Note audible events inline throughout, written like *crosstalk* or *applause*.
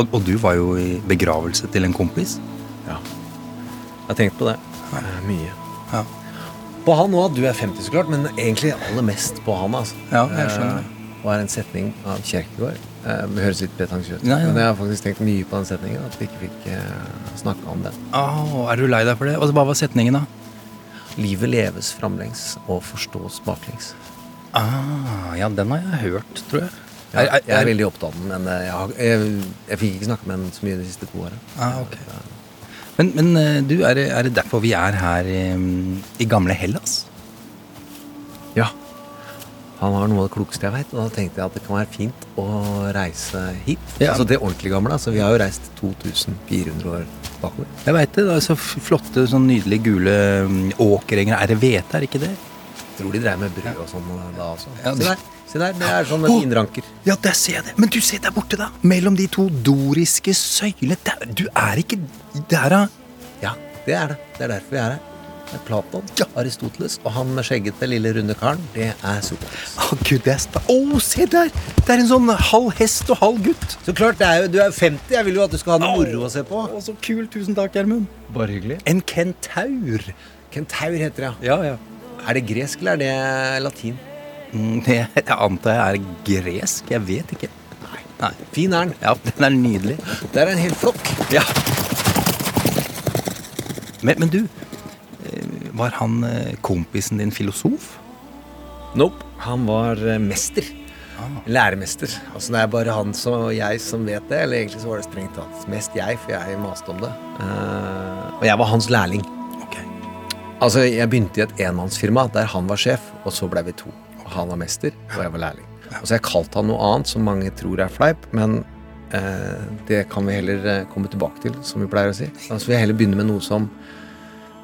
Og, og du var jo i begravelse til en kompis. Ja. Jeg har tenkt på det. Ja. Mye. Ja. På han òg. Du er 50, så klart, men egentlig aller mest på han. altså. Ja, jeg skjønner. Eh, og er en setning av Kjerkegaard. Eh, det høres litt pretensiøst ut, ja. men jeg har faktisk tenkt mye på den setningen. At vi ikke fikk eh, snakke om den. Oh, er du lei deg for det? Og så Hva var setningen, da? Livet leves framlengs og forstås baklengs. Ah, ja, den har jeg hørt, tror jeg. Ja, jeg er veldig opptatt av den, men eh, jeg, har, jeg, jeg fikk ikke snakke med den så mye de siste to åra. Ah, ok. Men, men eh, du, er det, er det derfor vi er her i, i gamle Hellas? Ja. Han har noe av det klokeste jeg veit, og da tenkte jeg at det kan være fint å reise hit. Ja. Altså det ordentlig gamle. Altså, vi har jo reist 2400 år bakover. Jeg veit det. Det er så flotte, sånn nydelige gule mm, åkerenger. Er det hvete, er det ikke det? Jeg Tror de dreier med brød og sånn da også. Ja, det- der. Se der, Det er sånn Å! vinranker. Ja, der ser jeg det. Men du, se der borte, da. Mellom de to doriske søylene. Du er ikke Der, da. Ja, det er det. Det er derfor vi er her. Det er Platon, Aristoteles og han med skjeggete, lille, runde karen. Det er Sokrates. Å, gud, det er sta... Å, se der! Det er en sånn halv hest og halv gutt. Så klart, det er jo, du er 50. Jeg vil jo at du skal ha noe moro å se på. Å, så kul. Tusen takk, Gjermund. Bare hyggelig. En kentaur. Kentaur heter det, Ja, ja. ja. Er det gresk, eller er det latin? Mm, Det *laughs* jeg antar jeg er gresk. Jeg vet ikke. Nei. Nei. Fin er den. Ja, den er nydelig. Det er en hel flokk. Ja. Men, men du, eh, var han eh, kompisen din filosof? Nope. Han var mester. mester. Læremester. Altså Det er bare han som, og jeg som vet det. Eller egentlig så var det strengt tatt mest jeg, for jeg maste om det. Uh, og jeg var hans lærling. Okay. Altså Jeg begynte i et enmannsfirma der han var sjef, og så ble vi to. Han var mester, og jeg var lærling. Og så har jeg kalt han noe annet som mange tror er fleip, men eh, det kan vi heller eh, komme tilbake til, som vi pleier å si. Altså vil jeg heller begynne med noe som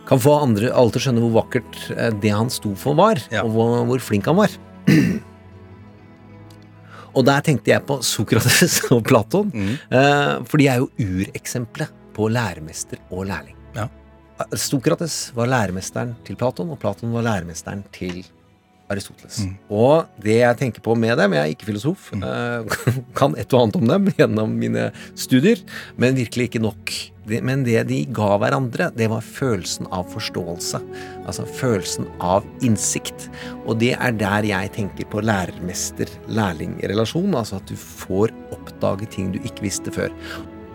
kan få andre alle til å skjønne hvor vakkert eh, det han sto for, var, Ja. og hvor, hvor flink han var. Og der tenkte jeg på Sokrates *laughs* og Platon, Mm. eh, for de er jo ureksempelet på læremester og lærling. Ja. Sokrates var læremesteren til Platon, og Platon var læremesteren til Aristoteles. Mm. Og det jeg tenker på med dem, jeg er ikke filosof, eh, *laughs* kan et og annet om dem gjennom mine studier, men virkelig ikke nok. De, men det de ga hverandre, det var følelsen av forståelse. Altså følelsen av innsikt. Og det er der jeg tenker på lærermester-lærling-relasjon. Altså at du får oppdage ting du ikke visste før.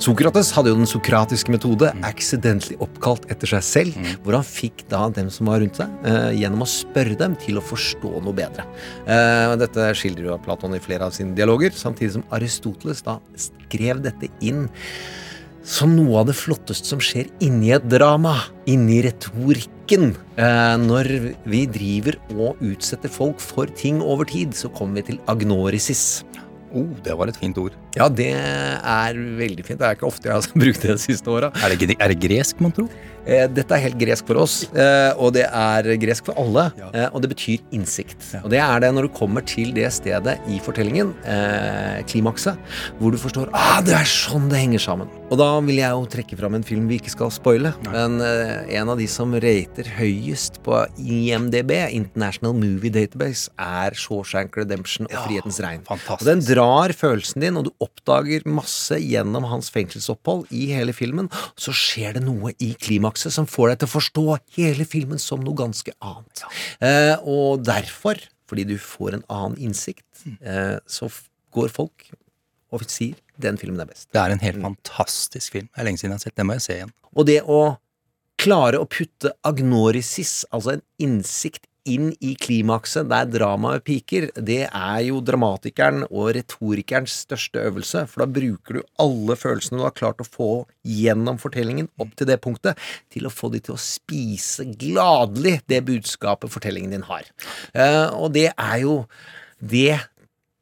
Sokrates hadde jo den sokratiske metode, accidentally oppkalt etter seg selv, hvor han fikk da dem som var rundt seg, eh, gjennom å spørre dem til å forstå noe bedre. Eh, dette skildrer jo Platon i flere av sine dialoger, samtidig som Aristoteles da skrev dette inn som noe av det flotteste som skjer inni et drama, inni retorikken. Eh, når vi driver og utsetter folk for ting over tid, så kommer vi til agnorisis. Oh, det var et fint ord. Ja, det er veldig fint. Det er ikke ofte jeg har *laughs* brukt det de siste åra. Er det, er det gresk, mon tro? Eh, dette er helt gresk for oss, eh, og det er gresk for alle. Eh, og det betyr innsikt. Og det er det når du kommer til det stedet i fortellingen, klimakset, hvor du forstår ah, det er sånn det henger sammen. Og da vil jeg jo trekke fram en film vi ikke skal spoile, men en av de som rater høyest på IMDb, International Movie Database, er Shawshank Redemption og Frihetens regn. Og den drar følelsen din, og du oppdager masse gjennom hans fengselsopphold i hele filmen. Så skjer det noe i klimakset som får deg til å forstå hele filmen som noe ganske annet. Eh, og derfor, fordi du får en annen innsikt, eh, så går folk og sier den filmen er best. Det er en helt fantastisk film. Det er lenge siden jeg har sett. Den må jeg se igjen. Og det å klare å putte agnorisis, altså en innsikt, inn i klimakset der dramaet piker, det er jo dramatikeren og retorikerens største øvelse, for da bruker du alle følelsene du har klart å få gjennom fortellingen opp til det punktet, til å få de til å spise gladelig det budskapet fortellingen din har. Eh, og det er jo det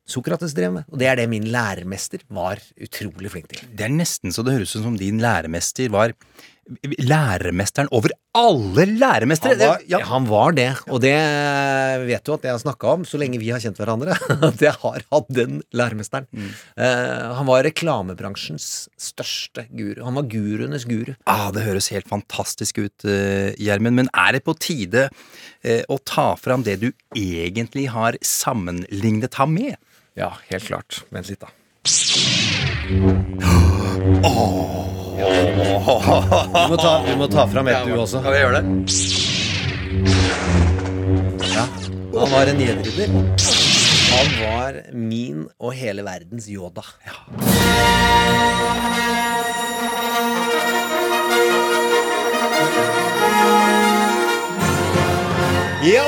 Sokrates drev med, og det er det min læremester var utrolig flink til. Det er nesten så det høres ut som din læremester var læremesteren over alle læremestere. Han var, ja. han var det, og det vet du at jeg har snakka om så lenge vi har kjent hverandre. *laughs* At jeg har hatt den læremesteren. Mm. Uh, han var reklamebransjens største guru. Han var guruenes guru. Ah, det høres helt fantastisk ut, eh, Gjermund. Men er det på tide uh, å ta fram det du egentlig har sammenlignet ham med? Ja, helt klart. Vent litt, da. *gasps* Du må ta, du må ta fram ett, du også. Skal vi gjøre det? Ja. Han var en gjenrydder. Han var min og hele verdens Yoda. Ja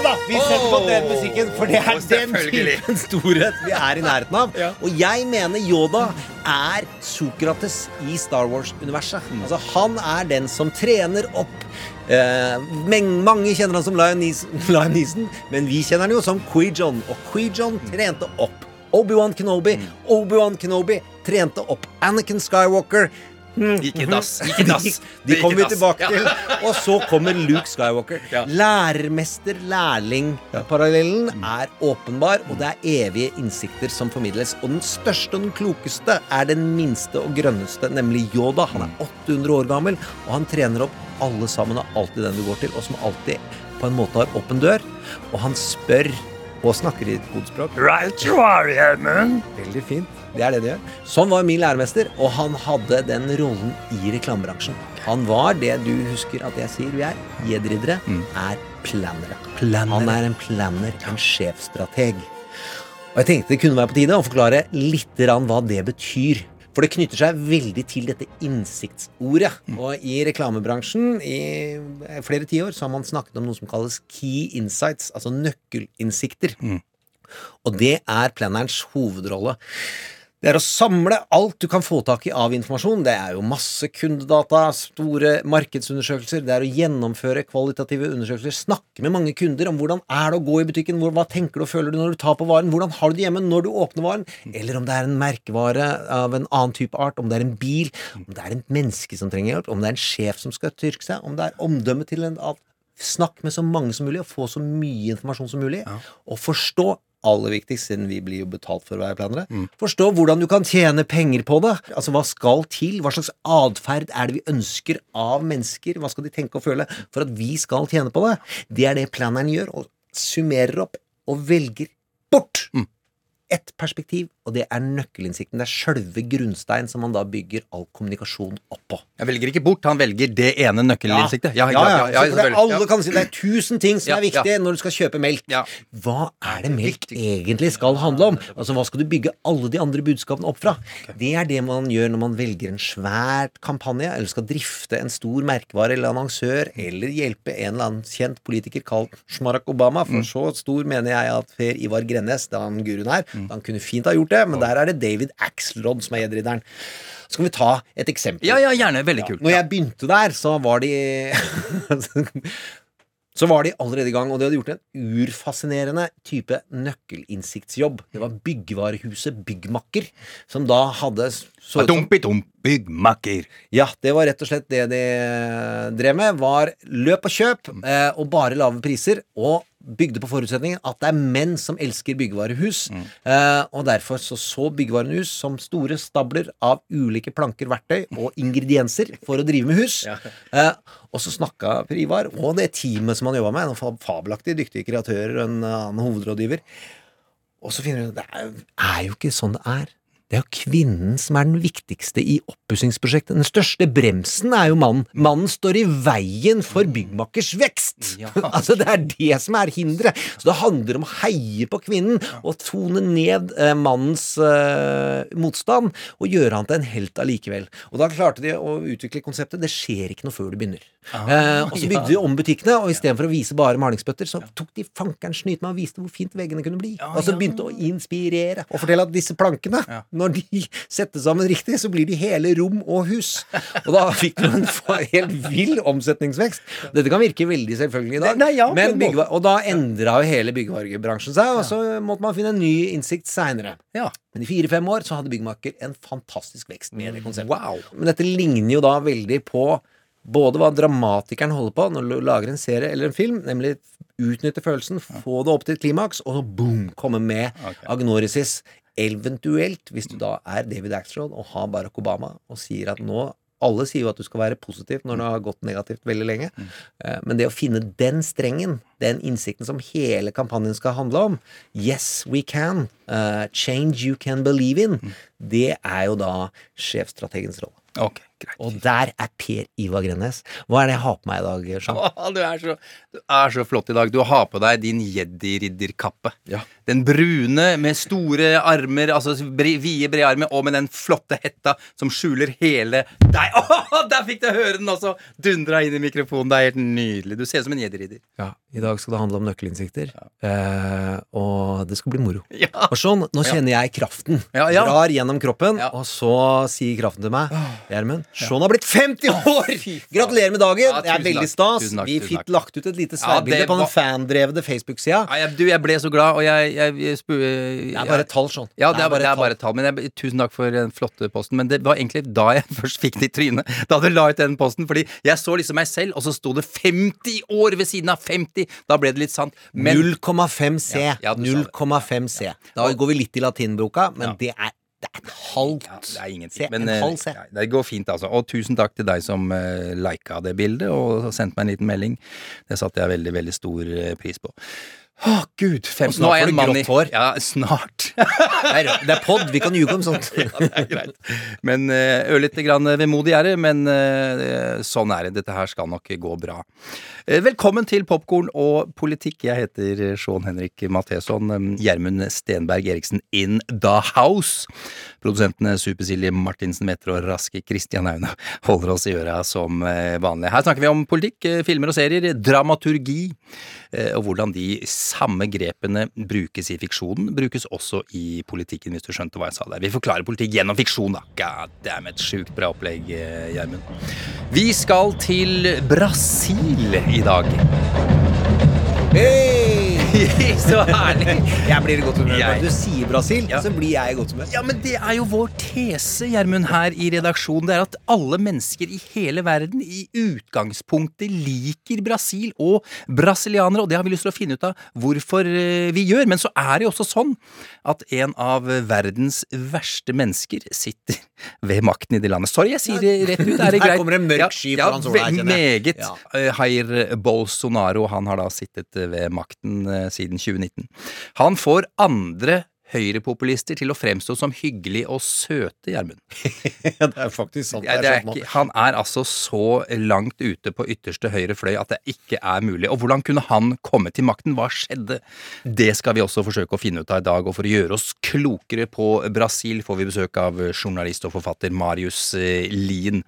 da, vi setter på den musikken, for det er den typen *laughs* storhet vi er i nærheten av. Og jeg mener Yoda er Sokrates i Star Wars-universet. Altså, han er den som trener opp eh, Mange kjenner han som Liam Neeson, *laughs* men vi kjenner han jo som Qui-Jon. Og Qui-Jon trente opp Obi-Wan Kenobi. Obi-Wan Kenobi trente opp Anakin Skywalker. Mm. Gikk i dass. Gikk i dass. *laughs* De, de kommer vi tilbake til. Og så kommer Luke Skywalker. Lærermester-lærling-parallellen er åpenbar, og det er evige innsikter som formidles. Og den største og den klokeste er den minste og grønneste, nemlig Yoda. Han er 800 år gammel, og han trener opp alle sammen og alltid den du går til, og som alltid på en måte har åpen dør. Og han spør og snakker i et kodespråk. Right you are, Gjermund. Veldig fint. Det er det de gjør. Sånn var min læremester, og han hadde den rollen i reklamebransjen. Han var det du husker at jeg sier vi er. Gjedriddere er plannere. Planner. Han er en planner, en sjefstrateg. Og jeg tenkte det kunne være på tide å forklare litt hva det betyr. For det knytter seg veldig til dette innsiktsordet. Og i reklamebransjen i flere tiår så har man snakket om noe som kalles key insights, altså nøkkelinnsikter. Og det er plannerens hovedrolle. Det er å samle alt du kan få tak i av informasjon. Det er jo masse kundedata, store markedsundersøkelser. Det er å gjennomføre kvalitative undersøkelser. Snakke med mange kunder om hvordan er det å gå i butikken. Hva tenker du og føler du når du tar på varen? Hvordan har du det hjemme når du åpner varen? Eller om det er en merkevare av en annen type art. Om det er en bil. Om det er et menneske som trenger hjelp. Om det er en sjef som skal tyrke seg. Om det er omdømmet til en annen. Snakk med så mange som mulig, og få så mye informasjon som mulig. Og forstå aller viktigst, siden vi blir jo betalt for å være planere. Forstå hvordan du kan tjene penger på det. Altså hva skal til? Hva slags atferd er det vi ønsker av mennesker? Hva skal de tenke og føle for at vi skal tjene på det? Det er det planeren gjør, og summerer opp og velger bort ett perspektiv, og det er nøkkelinnsikten. Det er sjølve grunnstein som man da bygger all kommunikasjon oppå. Jeg velger ikke bort, han velger det ene nøkkelinnsiktet. Ja, ja, ja, ja, ja alle kan si det er tusen ting som er viktige når du skal kjøpe melk. Hva er det melk egentlig skal handle om? Altså, Hva skal du bygge alle de andre budskapene opp fra? Det er det man gjør når man velger en svær kampanje, eller skal drifte en stor merkevare eller annonsør, eller hjelpe en eller annen kjent politiker kalt Shmarak Obama. Mm. For så stor mener jeg at Per Ivar Grennes, da han guruen her, han kunne fint ha gjort det, men der er det David Axelrod som er gjedridderen. Så kan vi ta et eksempel. Ja, ja, gjerne. Veldig kult. Når jeg begynte der, så var de *laughs* Så var de allerede i gang, og de hadde gjort en urfascinerende type nøkkelinnsiktsjobb. Det var byggvarehuset Byggmakker, som da hadde så Dumpi-dump, byggmakker. ja, det var rett og slett det de drev med. Var løp og kjøp eh, og bare lave priser. Og bygde på forutsetningen at det er menn som elsker byggevarehus. Eh, og derfor så, så byggevarehus som store stabler av ulike planker, verktøy og *laughs* ingredienser for å drive med hus. Eh, og så snakka Per Ivar og det teamet som han jobba med, noen fabelaktig dyktige kreatører og en annen hovedrådgiver. Og så finner du ut det er jo ikke sånn det er. Det er jo kvinnen som er den viktigste i oppussingsprosjektet. Den største bremsen er jo mannen. Mannen står i veien for byggmakers vekst! Ja. *laughs* altså, det er det som er hinderet. Så det handler om å heie på kvinnen og tone ned eh, mannens eh, motstand og gjøre han til en helt allikevel. Og da klarte de å utvikle konseptet. Det skjer ikke noe før du begynner. eh, og så bygde de om butikkene, og istedenfor å vise bare malingsbøtter, så tok de fankeren snyt med og viste hvor fint veggene kunne bli. og så begynte å inspirere og fortelle at disse plankene, når de settes sammen riktig, så blir de hele rom og hus. Og da fikk du en helt vill omsetningsvekst. Dette kan virke veldig selvfølgelig i dag, Nei, ja, men og da endra jo hele byggevarebransjen seg, og så måtte man finne en ny innsikt seinere. Ja. Men i fire-fem år så hadde byggmaker en fantastisk vekst med det konseptet. Wow. Men dette ligner jo da veldig på både hva dramatikeren holder på når du lager en serie eller en film, nemlig utnytte følelsen, få det opp til et klimaks, og så boom, komme med agnorisis. Eventuelt, hvis du da er David Axelrod og har Barack Obama og sier at nå alle sier jo at du skal være positiv når det har gått negativt veldig lenge. Eh, Men det å finne den strengen, den innsikten som hele kampanjen skal handle om, yes, we can, Uh, change you can believe in, det er jo da sjefstrategens rolle. Okay. Og der er Per Ivar Grennes. Hva er det jeg har på meg i dag, Jean? Å, du, er så, du er så flott i dag. Du har på deg din jedi-ridderkappe. Ja. Den brune med store armer, altså bre, vide, brede armer, og med den flotte hetta som skjuler hele deg. *laughs* Oh, der fikk du høre den også! Dundra inn i mikrofonen. Det er helt nydelig. Du ser ut som en jedi-ridder. Ja, I dag skal det handle om nøkkelinnsikter, eh, og det skal bli moro. Ja. Og sånn, nå kjenner jeg kraften. Ja, ja. Drar gjennom kroppen, Ja. og så sier kraften til meg Gjermund, Sean har blitt 50 år! Gratulerer med dagen! Ja, det er veldig stas. Vi fikk lagt ut et lite Ja, sverdbilde det på den var- fandrevne Facebook-sida. Ja, jeg, du, jeg ble så glad, og jeg, jeg, jeg, spu- Det er bare tall, sånn. Ja, det er, bare, det er bare tall. Men jeg, tusen takk for den flotte posten. Men det var egentlig da jeg *laughs* først fikk det i trynet. Da du la ut den posten. Fordi jeg så liksom meg selv, og så sto det 50 år ved siden av 50! Da ble det litt sant. 0,5 C. Ja, ja, du sa det. 0,5 C. Da går vi litt i latinboka, men Ja. det er, det er et halvt ja, det er ingenting. Men en eh, halv C. ja, det går fint, altså. Og tusen takk til deg som uh, lika det bildet og sendte meg en liten melding. Det satte jeg veldig, veldig stor eh, pris på. Å, gud! Fem, snart får du grått hår. Ja, snart. *laughs* Det er, det pod, vi kan ljuge om sånt. *laughs* ja, det er greit. Men uh, ørlite grann vemodig er det, men uh, sånn er det. Dette her skal nok gå bra. Uh, velkommen til Popkorn og politikk. Jeg heter Sean Henrik Matheson. eh, Gjermund Stenberg Eriksen in the house. Produsentene Super-Silje Martinsen Metre og Raske Kristian Aune holder oss i øra som eh, vanlig. Her snakker vi om politikk, eh, filmer og serier, dramaturgi, eh, og hvordan de samme grepene brukes i fiksjonen, brukes også i politikken, hvis du skjønte hva jeg sa der. Vi forklarer politikk gjennom fiksjon, da. God damn it, sjukt bra opplegg, eh, Gjermund. Vi skal til Brasil i dag. *laughs* Så herlig! Jeg blir i godt humør. Når du sier Brasil, Ja. så blir jeg i godt humør. Ja, men det er jo vår tese, Gjermund, her i redaksjonen. Det er at alle mennesker i hele verden i utgangspunktet liker Brasil og brasilianere, og det har vi lyst til å finne ut av hvorfor eh, vi gjør. Men så er det jo også sånn at en av verdens verste mennesker sitter ved makten i det landet. Sorry, jeg sier det rett ut. Er det *laughs* Her kommer en mørk sky ja, foran sola jeg. Meget. Ja. Jair Bolsonaro, han har da sittet ved makten eh, siden 2019. Han får andre høyrepopulister til å fremstå som hyggelig og søte, Gjermund. *laughs* Ja, det er faktisk sant. Det er det er er ikke, han er altså så langt ute på ytterste høyre fløy at det ikke er mulig. Og hvordan kunne han komme til makten? Hva skjedde? Det skal vi også forsøke å finne ut av i dag. Og for å gjøre oss klokere på Brasil får vi besøk av journalist og forfatter Marius eh, Lien.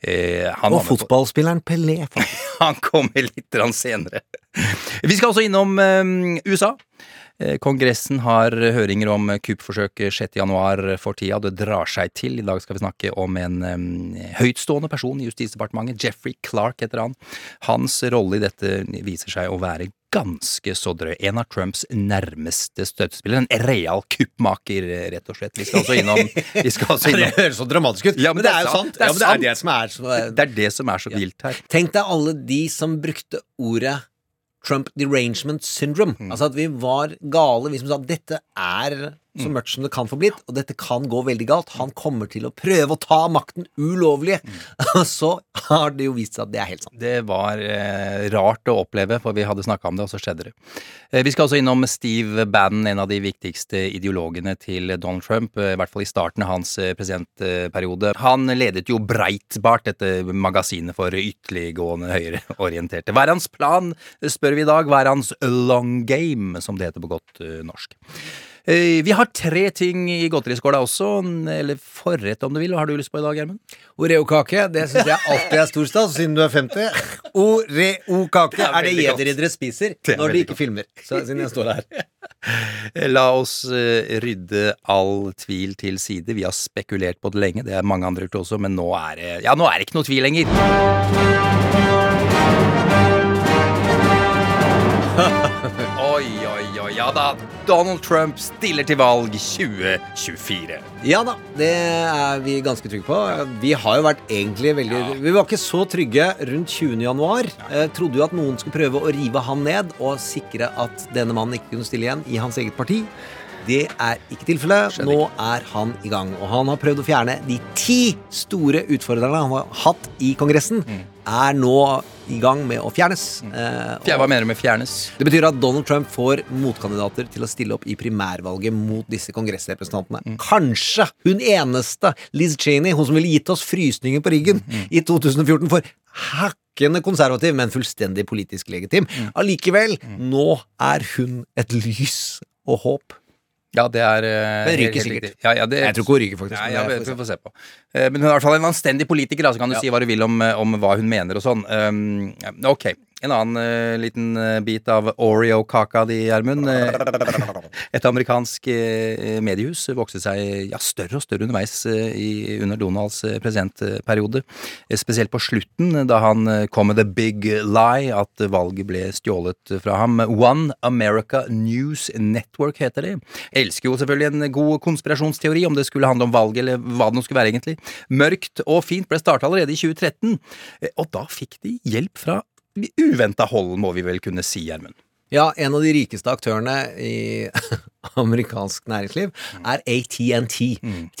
Eh, Og fotballspilleren Pelé, *laughs* han kommer litt senere. Vi skal også innom eh, USA. Eh, Kongressen har høringer om kuppforsøket 6.1 for tida. Det drar seg til. I dag skal vi snakke om en høytstående person i Justisdepartementet. Jeffrey Clark heter han. Hans rolle i dette viser seg å være ganske så drøy. En av Trumps nærmeste støttespillere. En real kuppmaker, rett og slett. Vi skal også innom, *laughs* vi skal også Det høres så dramatisk ut, Ja, men, det er jo sant. Det er ja, men det er sant. det som er så Det er det som er så vilt her. Tenk deg alle de som brukte ordet Trump derangement syndrome. Mm. Altså at vi var gale, vi som sa dette er så mørkt som det kan få blitt, og dette kan gå veldig galt. Han kommer til å prøve å ta makten ulovlig. *laughs* så har det jo vist seg at det er helt sant. Det var eh, rart å oppleve, for vi hadde snakka om det, og så skjedde det. Eh, vi skal også innom Steve Bannon, en av de viktigste ideologene til Donald Trump, eh, i hvert fall i starten av hans eh, presidentperiode. Han ledet jo Breitbart, dette magasinet for ytterliggående høyreorienterte. Hva er hans plan, spør vi i dag. Hva er hans long game, som det heter på godt eh, norsk? Eh, Vi har tre ting i godteriskåla også, eller forrett om du vil. Hva har du lyst på i dag, Gjermund? Oreo-kake, det syns jeg alltid er stor stas, siden du er 50. Oreo-kake er er det jederidere spiser Det når de ikke ikke filmer. Så siden jeg står her. *laughs* La oss eh, rydde all tvil til side. Vi har spekulert på det lenge, det er mange andre gjort også, men nå er det Ja, nå er det ikke noe tvil lenger. *laughs* Ja da. Donald Trump stiller til valg 2024. Ja da, det er vi ganske trygge på. Vi har jo vært egentlig veldig Vi var ikke så trygge rundt 20. januar. Eh, trodde jo at noen skulle prøve å rive han ned og sikre at denne mannen ikke kunne stille igjen i hans eget parti. Det er ikke tilfellet. Nå er han i gang. Og han har prøvd å fjerne de ti store utfordrerne han har hatt i Kongressen. Er nå i gang med å fjernes. Eh, Fjer- Hva mener du med fjernes? det betyr at Donald Trump får motkandidater til å stille opp i primærvalget mot disse kongressrepresentantene. Kanskje hun eneste, Liz Cheney, hun som ville gitt oss frysninger på ryggen i 2014 for hakkende konservativ, men fullstendig politisk legitim. Allikevel, nå er hun et lys og håp. Ja, det er eh, ryker sikkert. Ja, ja, det, Jeg tror ikke hun ryker, faktisk. Men ja, vi, får se. på. Eh, Men hun er i hvert fall en anstendig politiker, så kan du si hva du vil om, eh, om hva hun mener og sånn. Um, ok. En annen uh, liten uh, bit av Oreo-kaka di, Gjermund. Eh, et amerikansk uh, mediehus vokste seg ja, større og større underveis i, under Donalds presidentperiode. Spesielt på slutten, da han kom med the big lie at valget ble stjålet fra ham. One America News Network heter det. Elsker jo selvfølgelig en god konspirasjonsteori, om det skulle handle om valget eller hva det nå skulle være egentlig. Mørkt og fint ble starta allerede i 2013, eh, og da fikk de hjelp fra uventa hold, må vi vel kunne si, Gjermund. Ja, en av de rikeste aktørene i *laughs* amerikansk næringsliv er ATNT,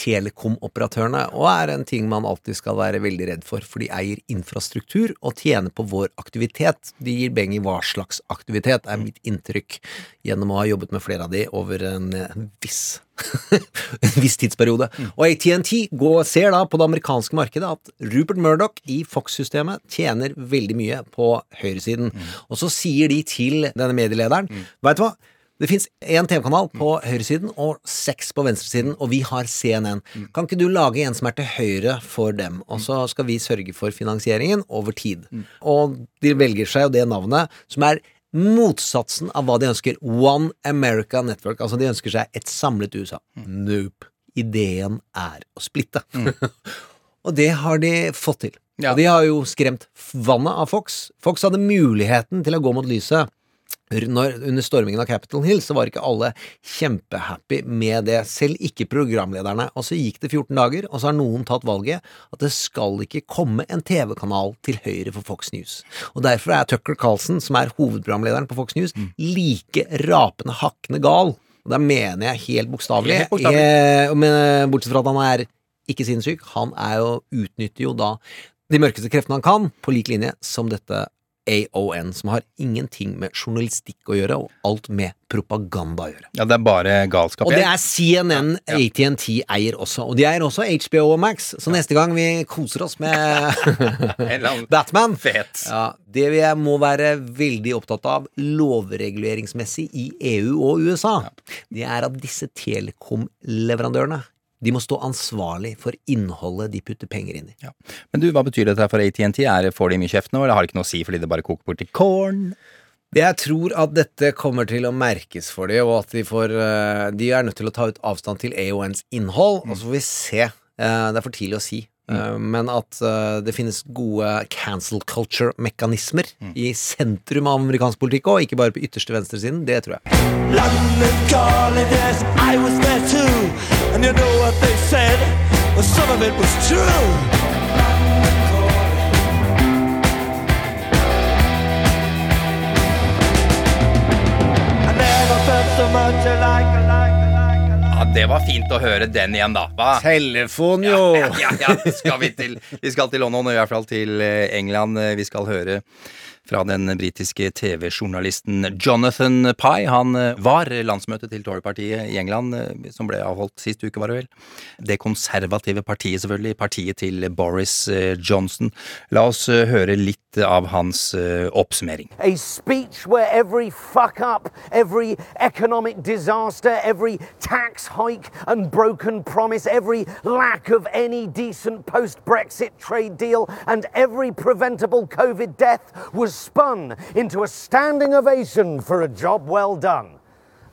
telekomoperatørene, og er en ting man alltid skal være veldig redd for, for de eier infrastruktur og tjener på vår aktivitet. De gir beng i hva slags aktivitet, er mitt inntrykk, gjennom å ha jobbet med flere av de over en eh, viss *laughs* en viss tidsperiode. Og ATNT ser da på det amerikanske markedet at Rupert Murdoch i Fox-systemet tjener veldig mye på høyresiden. Og så sier de til denne medielederen Vet du hva? Det fins én TV-kanal på høyresiden og seks på venstresiden, og vi har CNN. Kan ikke du lage en som er til høyre for dem, og så skal vi sørge for finansieringen over tid. Og de velger seg jo det navnet som er motsatsen av hva de ønsker. One America Network. Altså, de ønsker seg et samlet USA. Nope. Ideen er å splitte. *laughs* og det har de fått til. Ja. Og de har jo skremt vannet av Fox. Fox hadde muligheten til å gå mot lyset. Når, under stormingen av Capitol Hill så var ikke alle kjempehappy med det, selv ikke programlederne. Og så gikk det 14 dager, og så har noen tatt valget at det skal ikke komme en TV-kanal til høyre for Fox News. Og derfor er Tucker Carlson, som er hovedprogramlederen på Fox News, like rapende hakkende gal. Og da mener jeg helt bokstavelig. Helt bokstavelig. Eh, men Bortsett fra at han er ikke sinnssyk, han er jo, utnytter jo da de mørkeste kreftene han kan, på lik linje som dette AON, som har ingenting med journalistikk å gjøre, og alt med propaganda å gjøre. Ja, det er bare galskap. Og det er CNN ATNT eier også, og de eier også HBO og Max, så neste gang vi koser oss med *laughs* Batman fet. ja, Det vi må være veldig opptatt av lovreguleringsmessig i EU og USA, det er at disse telekomleverandørene de må stå ansvarlig for innholdet de putter penger inn i. Ja. Men du, hva betyr dette for ATNT? Får de mye kjeft nå, eller har det ikke noe å si fordi det bare koker bort i corn? Jeg tror at dette kommer til å merkes for dem, og at de får eh, De er nødt til å ta ut avstand til AONs innhold, og så får vi se. Eh, Det er for tidlig å si. Mm. Men at eh, det finnes gode cancel culture-mekanismer i sentrum av amerikansk politikk, og ikke bare på ytterste venstresiden, det tror jeg. London And you know what they said? Well, some of it was true. I never felt so much alike, alike, alike, alike. Ja, Det var fint å høre den igjen, da. Hva? Telefon, jo! Ja, ja, ja, skal vi, til, vi skal til London, og i hvert fall til eh, England. Eh, Vi skal høre fra den britiske TV-journalisten Jonathan Pye. Han eh, var landsmøtet til Tory-partiet i England, eh, som ble avholdt sist uke, var det vel. Det konservative partiet, selvfølgelig. Partiet til Boris eh, Johnson. La oss høre litt av hans oppsummering. A speech where every fuck up, every economic disaster, every tax hike and broken promise, every lack of any decent post Brexit trade deal, and every preventable COVID death was spun into a standing ovation for a job well done.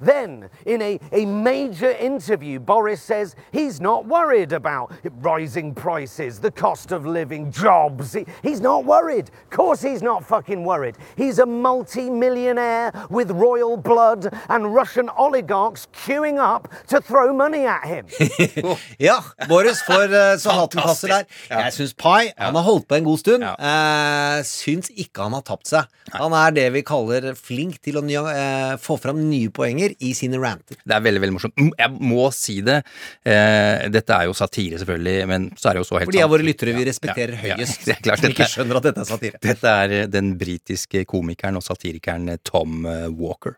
Then, in a, a major interview, Boris says he's not worried about rising prices, the cost of living, jobs. He- he's not worried. Of course, he's not fucking worried. He's a multi millionaire with royal blood and Russian oligarchs queuing up to throw money at him. *laughs* Ja, Boris får uh, så hatten passer der. Jeg syns Pai han har holdt på en god stund. Ja. eh, syns ikke han har tapt seg. Han er det vi kaller flink til å nya- eh, få fram nye poenger i sine ranter. Det er veldig veldig morsomt. Mm, Jeg må si det. Eh, dette er jo satire, selvfølgelig, men så er det jo så helt For de av våre lyttere vi respekterer ja, *laughs* ja, høyest, det er klart, som ikke er- skjønner at dette er satire. Dette er eh, den britiske komikeren og satirikeren eh, Tom eh, Walker.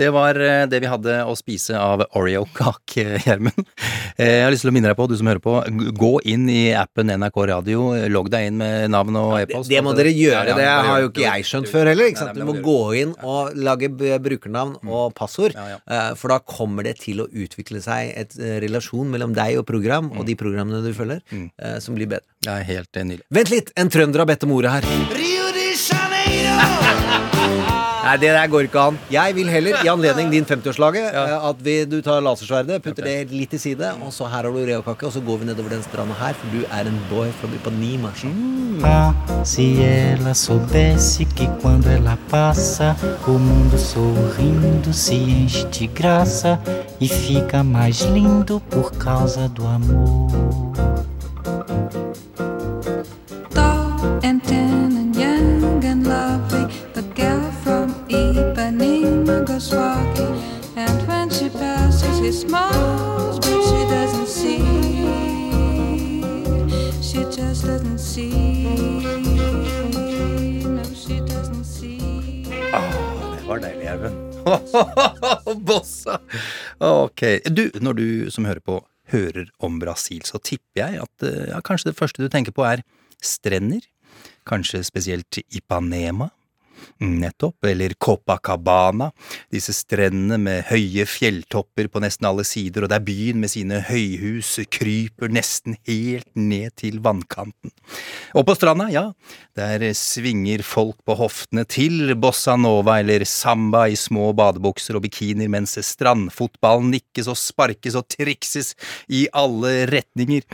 Det var det vi hadde å spise av Oreo-kake, *laughs* Gjermund. Jeg har lyst til å minne deg på, du som hører på, gå inn i appen NRK Radio, logg deg inn med navn og e-post. Det må dere gjøre. Ja, ja, det har jo ikke jeg skjønt før heller. Ikke sant? Du må gå inn og lage brukernavn og passord, *laughs* Ja, ja. eh, for da kommer det til å utvikle seg et eh, relasjon mellom deg og program, og de programmene du følger, eh, som blir bedre. Det er helt enig. Vent litt! En trønder har bedt om ordet her. Rio de Janeiro! *laughs* Nei, det der går ikke an. Jeg vil heller, i anledning din 50-årslage, eh, at vi, du tar lasersverdet, putter det litt til side, og så her har du reokake, og så går vi nedover den stranda her, for du er en boy fra Ipanema. Mm. Ah, se ela soubesse que quando ela passa, o mundo sorrindo se enche de graça e fica mais lindo por causa do amor. Deilig, *laughs* Gjermund. Bossa! Ok. Du, når du som hører på, hører om Brasil, så tipper jeg at eh, ja, kanskje det første du tenker på er strender. Kanskje spesielt Ipanema. Nettopp. Eller Copacabana. Disse strendene med høye fjelltopper på nesten alle sider, og der byen med sine høyhus kryper nesten helt ned til vannkanten. Og på stranda, ja, der svinger folk på hoftene til bossa nova eller samba i små badebukser og bikinier, mens strandfotballen nikkes og sparkes og trikses i alle retninger.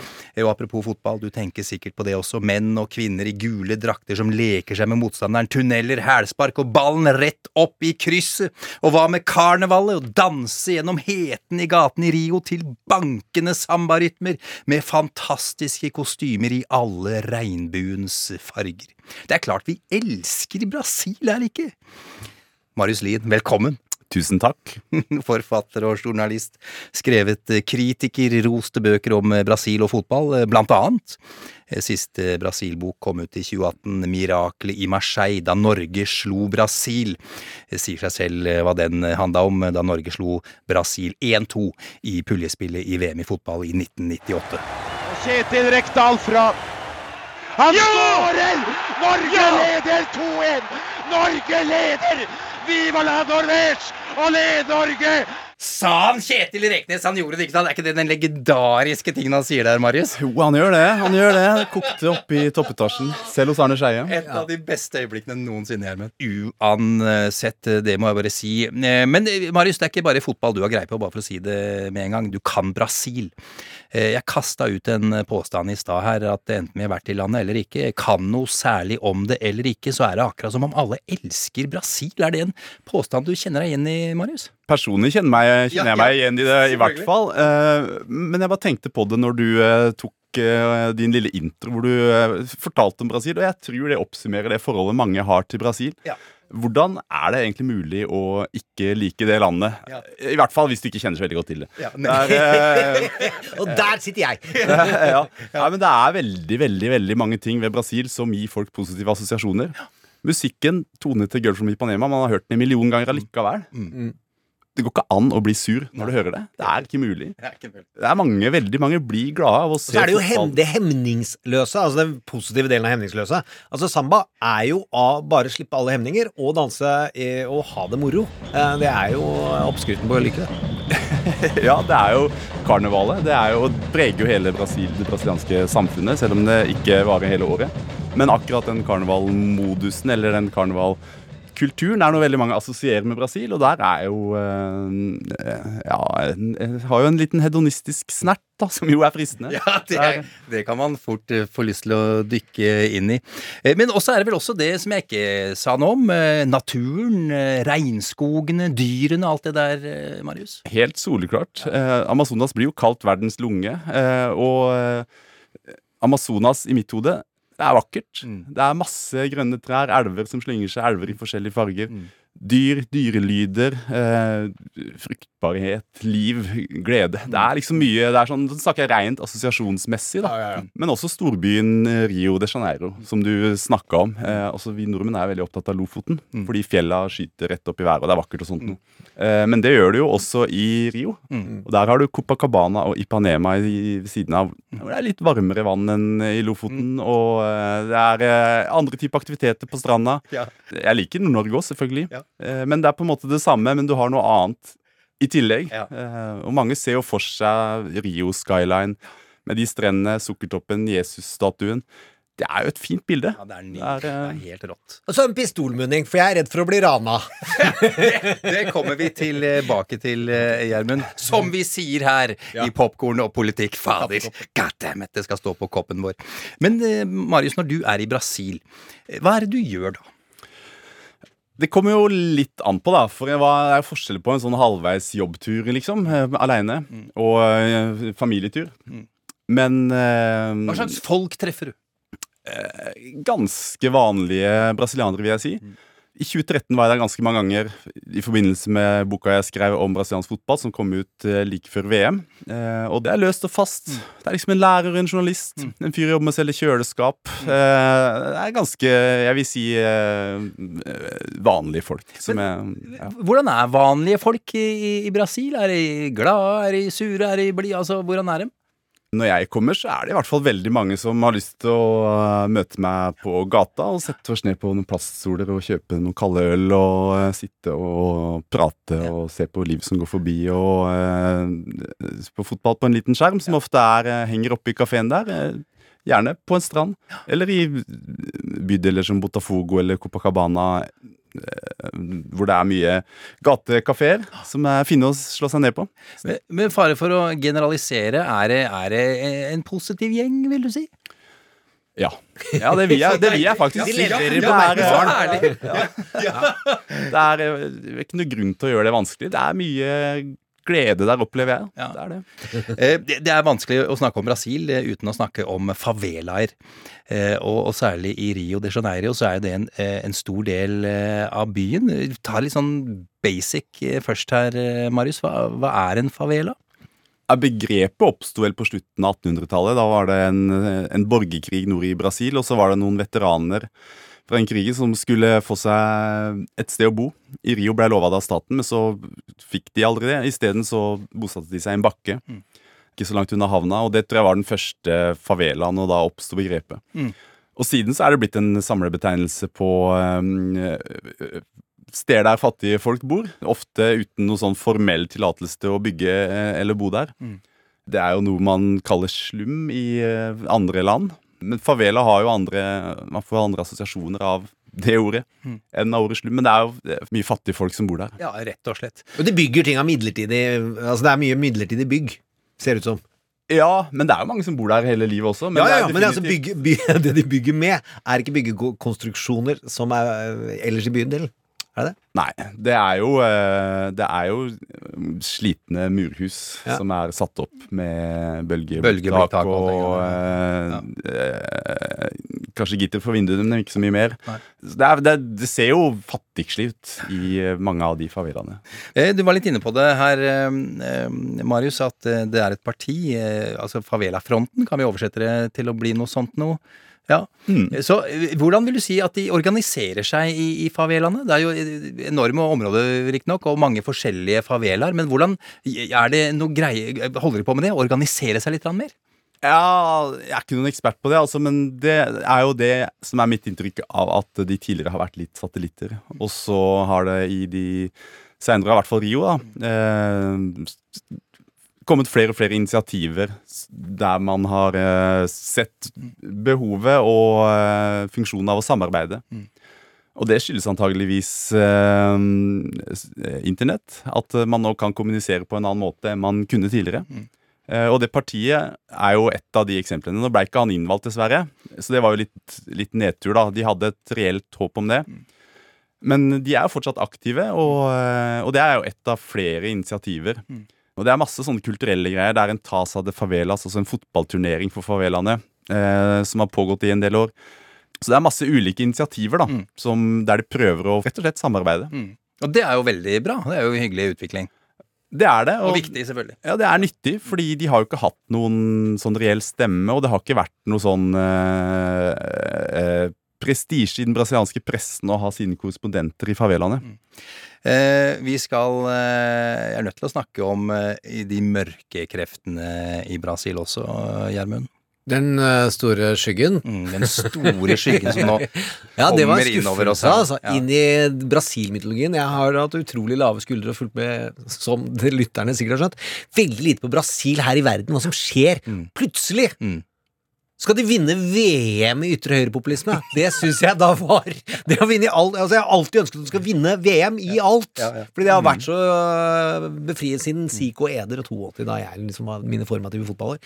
Og apropos fotball, du tenker sikkert på det også. Menn og kvinner i gule drakter som leker seg med motstanderen, tunneler, hælspark og ballen rett opp i krysset. Og hva med karnevalet, å danse gjennom heten i gaten i Rio til bankende sambarytmer med fantastiske kostymer i alle regnbuens farger. Det er klart vi elsker Brasil, er det ikke? Marius Lien, velkommen. Tusen takk. *laughs* Forfatter og journalist. Skrevet kritiker, kritikerroste bøker om eh, Brasil og fotball, eh, blant annet. Eh, Siste Brasil-bok kom ut i 2018, 'Miraklet i Marseille', da Norge slo Brasil. Det sier seg selv eh, hva den handla om, eh, da Norge slo Brasil 1-2 i puljespillet i VM i fotball i 1998. Kjetil Rekdal fra Han skårer! Norge leder 2-1! Norge leder! Viva la Norvège! Allé, Norge! Sa han Kjetil Reknes? Han gjorde det ikke sant? Er ikke det den legendariske tingen han sier der, Marius? Jo, han gjør det. han gjør det Det kokte opp i toppetasjen, selv hos Arne Skeie. Et av de beste øyeblikkene noensinne, Gjermund. Uansett, det må jeg bare si. Eh, Men eh, Marius, det er ikke bare fotball du har greie på, bare for å si det med en gang. Du kan Brasil. Eh, Jeg kasta ut en påstand i stad her, at enten vi har vært i landet eller ikke, kan noe særlig om det eller ikke, så er det akkurat som om alle elsker Brasil. Er det en påstand du kjenner deg igjen i, Marius? Personlig kjenner, meg, Ja, kjenner jeg meg igjen i det, i hvert fall. Eh, Men jeg bare tenkte på det når du eh, tok eh, din lille intro hvor du fortalte om Brasil, og jeg tror det oppsummerer det forholdet mange har til Brasil. Ja. Hvordan er det egentlig mulig å ikke like det landet? I hvert fall hvis du ikke kjenner så veldig godt til det. Ja, er, eh, *laughs* Og der sitter jeg! *laughs* ja. ja, men det er veldig, veldig veldig mange ting ved Brasil som gir folk positive assosiasjoner. Musikken, tonen til Girl from Ipanema, man har hørt den en million ganger allikevel. Det går ikke an å bli sur når du hører det. Det er ikke mulig. Det er mange, veldig mange blir glade av å se Så er det jo hem, det hemningsløse, altså den positive delen av hemningsløse. Altså Samba er jo av bare slippe alle hemninger og danse og ha det moro. Eh, Det er jo oppskriften på å like det. *laughs* Ja, det er jo karnevalet. Det er jo, preger jo hele Brasil, det brasilianske samfunnet, selv om det ikke varer hele året. Men akkurat den karnevalmodusen, eller den karnevalkulturen, er noe veldig mange assosierer med Brasil, og der er jo eh, Ja, har jo en liten hedonistisk snert, da, som jo er fristende. *laughs* Ja, det, det kan man fort eh, få lyst til å dykke inn i. Eh, Men også er det vel også det som jeg ikke sa noe om. Naturen, regnskogene, dyrene, alt det der, Marius. Helt soleklart. Amazonas blir jo kalt verdens lunge, og Amazonas i mitt hode det er vakkert. Det er masse grønne trær, elver som slynger seg, elver i forskjellige farger. Dyr, dyrelyder, eh, fruktbarhet, liv, glede. Det er liksom mye det er sånn, Nå snakker jeg rent assosiasjonsmessig, da. Men også storbyen eh, Rio de Janeiro, som du snakka om. Eh, også Vi nordmenn er veldig opptatt av Lofoten, fordi fjella skyter rett opp i været, og det er vakkert og sånt noe. Eh, men det gjør det jo også i Rio. Og der har du Copacabana og Ipanema i, ved siden av. hvor Det er litt varmere vann enn i Lofoten, og eh, det er eh, andre typer aktiviteter på stranda. Ja. Jeg liker Nord-Norge òg, selvfølgelig. Ja. Eh, men det er på en måte det samme, men du har noe annet i tillegg. Ja. Eh, og mange ser jo for seg Rio Skyline med de strendene, Sukkertoppen, Jesus-statuen. Det er jo et fint bilde. Ja, det er, ny, Det er, det eh, er helt rått. Og så en pistolmunning, for jeg er redd for å bli rana. *laughs* Det kommer vi tilbake til, eh, Gjermund. Som vi sier her i Popkorn og politikk. Fader, goddammit, det skal stå på koppen vår. Men eh, Marius, når du er i Brasil, eh, hva er det du gjør da? Det kommer jo litt an på, da. For hva er forskjellen på en sånn halvveis jobbtur, liksom, aleine, mm. og eh, familietur? Men eh, Hva slags folk treffer du? ganske vanlige brasilianere, vil jeg si. I 2013 var jeg der ganske mange ganger i forbindelse med boka jeg skrev om brasiliansk fotball, som kom ut eh, like før VM. Eh, og det er løst og fast. Det er liksom en lærer, en journalist, en fyr jobber med å selge kjøleskap. Eh, det er ganske, jeg vil si, eh, vanlige folk. Som er, ja. Hvordan er vanlige folk i, i- i Brasil? Er de glade, er de sure, er de blide? Altså, hvordan er de? Når jeg kommer, så er det i hvert fall veldig mange som har lyst til å eh, møte meg på gata og sette oss ned på noen plaststoler og kjøpe noen kalde øl og uh, sitte og prate og se på liv som går forbi og uh, på fotball på en liten skjerm, som ofte er, uh, henger oppe i kafeen der. Gjerne på en strand, eller i bydeler som Botafogo eller Copacabana, hvor det er mye gatekafeer som er fine å slå seg ned på. Med, med fare for å generalisere, er det, er det en positiv gjeng, vil du si? Ja. ja, det vil jeg, det vil jeg faktisk De si. leverer Det på er, Ja, ja, Det er eh, ikke noe grunn til å gjøre det vanskelig. Det er mye glede der, opplever jeg. Ja. Det er det. *laughs* Eh, Det det er vanskelig å snakke om Brasil eh, uten å snakke om favelaer. Eh, Og, og særlig i Rio de Janeiro så er det en, en stor del av byen. Ta litt sånn basic først her, Marius. Hva, hva er en favela? Begrepet oppsto vel på slutten av 1800-tallet. Da var det en, en borgerkrig nord i Brasil, og så var det noen veteraner fra den krigen som skulle få seg et sted å bo. I Rio ble lova det av staten, men så fikk de aldri det. Isteden så bosatte de seg i en bakke. Ikke så langt unna havna, og det tror jeg var den første favelaen, og da oppsto begrepet. Mm. Og siden så er det blitt en samlebetegnelse på um, steder der fattige folk bor. Ofte uten noe sånn formell tillatelse til å bygge eh, eller bo der. Mm. Det er jo noe man kaller slum i eh, andre land. Men favela har jo andre Man får andre assosiasjoner av det ordet Mm. enn av ordet slum. Men det er jo mye fattige folk som bor der. Ja, rett og slett. Og de bygger ting av midlertidig Altså det er mye midlertidig bygg, ser det ut som. Ja, men det er jo mange som bor der hele livet også. Men ja, ja, ja, det, men det, altså bygge, by, *laughs* det de bygger med, er ikke byggekonstruksjoner som er ellers i bydelen. Er det? Nei, det er jo, eh, det er jo eh, slitne murhus Ja. som er satt opp med Bølgeblikktak og og ting, eh, eh, kanskje gitter for vinduene, men ikke så mye mer. Det, er, det, det ser jo fattigslig ut i mange av de favelaene. Du var litt inne på det her, Marius, at det er et parti. Altså Favelafronten, kan vi oversette det til å bli noe sånt noe? Ja. Mm. Så hvordan vil du si at de organiserer seg i, i favelaene? Det er jo enorme områder, riktignok, og mange forskjellige favelaer. Men hvordan er det noe greie Holder de på med det? Organisere seg litt mer? Ja, jeg er ikke noen ekspert på det, altså, men det er jo det som er mitt inntrykk av at de tidligere har vært litt satellitter. Og så har det i de senere, i hvert fall Rio, da, eh, kommet flere og flere initiativer der man har eh, sett behovet og eh, funksjonen av å samarbeide. Og det skyldes antageligvis eh, eh, internett. At man nå kan kommunisere på en annen måte enn man kunne tidligere. Eh, og det partiet er jo et av de eksemplene. Nå ble ikke han innvalgt, dessverre. Så det var jo litt, litt nedtur, da. De hadde et reelt håp om det. Men de er jo fortsatt aktive, og, og det er jo et av flere initiativer. Og det er masse sånne kulturelle greier. Det er en Tasa de Favelas, altså en fotballturnering for favelaene, eh, som har pågått i en del år. Så det er masse ulike initiativer da, som, der de prøver å rett og slett samarbeide. Og det er jo veldig bra. Det er jo en hyggelig utvikling. Det er det. Og viktig, selvfølgelig. Ja, det er nyttig, fordi de har jo ikke hatt noen sånn reell stemme, og det har ikke vært noe sånn eh, eh, prestisje i den brasilianske pressen å ha sine korrespondenter i favelaene. Eh, vi skal eh, Jeg er nødt til å snakke om eh, de mørke kreftene i Brasil også, Gjermund. Den eh, store skyggen. Mm, den store skyggen som nå *laughs* Ja, kommer innover oss. skuffelse, altså. Ja. Inn i Brasil-mytologien. Jeg har hatt utrolig lave skuldre og fulgt med, som *laughs* lytterne sikkert har skjønt, veldig lite på Brasil her i verden. Hva som skjer. Plutselig Mm. Skal de vinne VM i ytre høyrepopulisme. Det syns jeg da var Det å vinne i alt altså Jeg har alltid ønsket at de skal vinne VM i alt. Ja, ja. Fordi det har vært så øh, befriet siden Zico Eder og 82, da jeg liksom var mine formative fotballår.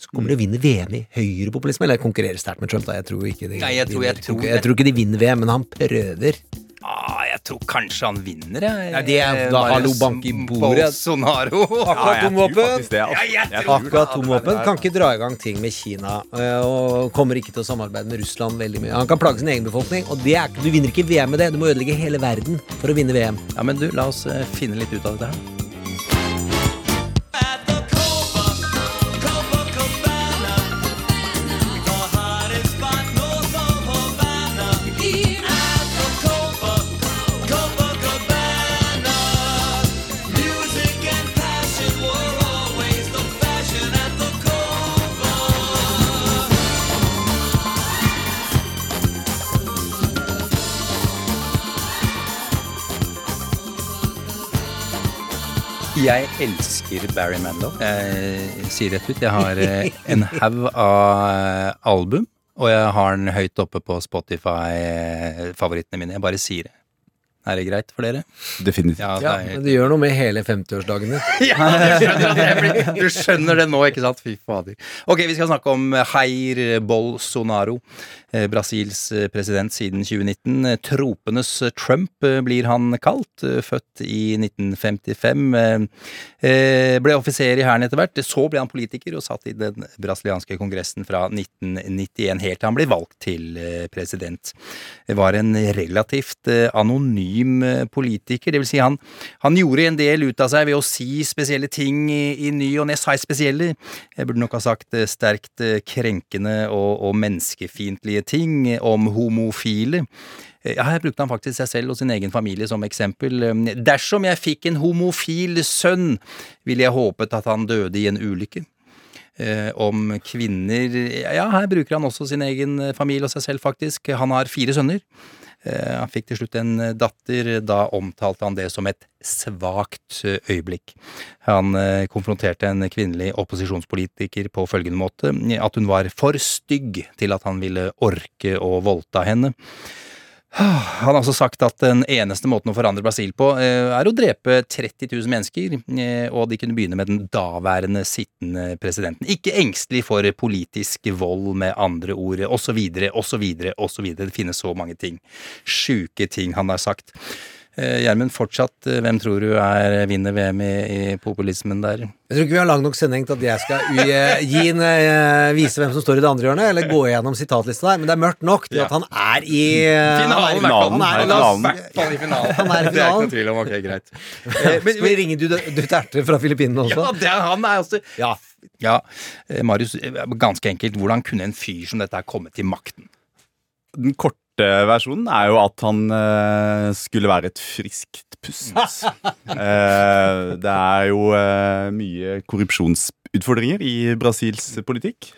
Så kommer de og vinner VM i høyrepopulisme, eller konkurrerer sterkt med Trump. Da. Jeg tror ikke de Nei, jeg tror- jeg tror- jeg tror ikke de vinner VM, men han prøver. Ah, jeg tror kanskje han vinner, jeg. Nei, det er- da hallo, bank i bordet. Bolsonaro. *laughs* Atomvåpen. Altså. Atomvåpen kan ikke dra i gang ting med Kina, øh, og kommer ikke til å samarbeide med Russland veldig mye. Han kan plage sin egen befolkning, og det er, du vinner ikke VM med det. Du må ødelegge hele verden for å vinne VM. Ja, men du, la oss eh, finne litt ut av dette her. Jeg elsker Barry Manilow. Jeg sier rett ut. Jeg har eh, en haug av eh, album, og jeg har den høyt oppe på Spotify-favorittene mine. Jeg bare sier det. Er det greit for dere? Definitivt. Ja, Ja, det er men det gjør noe med hele 50-årsdagene. *laughs* Ja, du skjønner, at jeg blir- du skjønner det nå, ikke sant? Fy fader. Ok, vi skal snakke om Heir Bolsonaro. Eh, Brasils eh, president siden 2019. Eh, Tropenes Trump blir han kalt. Født i 1955. eh, eh, Ble offiser i hæren etter hvert. Så ble han politiker og satt i den brasilianske kongressen fra 1991 helt til han ble valgt til president. Var en relativt anonym politiker. Det vil si han, han gjorde en del ut av seg ved å si spesielle ting i, i ny og ne. Sa jeg spesielle? Jeg burde nok ha sagt sterkt krenkende og, og menneskefiendtlige ting om homofile. Eh, Ja, her brukte han faktisk seg selv og sin egen familie som eksempel. Eh, Dersom jeg fikk en homofil sønn, ville jeg håpet at han døde i en ulykke. Eh, om kvinner Ja, her bruker han også sin egen eh, familie og seg selv, faktisk. Han har fire sønner. Eh, Han fikk til slutt en eh, datter. Da omtalte han det som et svakt eh, øyeblikk. Han konfronterte en kvinnelig opposisjonspolitiker på følgende måte at hun var for stygg til at han ville orke å voldta henne. Han har også sagt at den eneste måten å forandre Brasil på, eh, er å drepe 30 000 mennesker, eh, og de kunne begynne med den daværende sittende presidenten. Ikke engstelig for politisk vold, med andre ord, osv., osv., osv. Det finnes så mange ting. Sjuke ting han har sagt. Eh, Gjermund, fortsatt, eh, hvem tror du er vinner VM i, i populismen der? Jeg tror ikke vi har lang nok sending til at jeg skal u- eh, gi en, eh, vise hvem som står i det andre hjørnet, eller gå gjennom sitatlista der, men det er mørkt nok til at han er i eh, Finalen, finalen. Han er i finalen. finalen. i finalen. Han er i Det er ikke noe tvil om. Ok, greit. *laughs* Skal vi ringe Du- Duterte fra Filippinene også? Ja, det er, han er også Ja. Ja, eh, Marius, eh, ganske enkelt, hvordan kunne en fyr som dette her komme til makten? Den korte versjonen er jo at han uh, skulle være et friskt pust. uh, *laughs* det er jo uh, mye korrupsjonsutfordringer i Brasils politikk.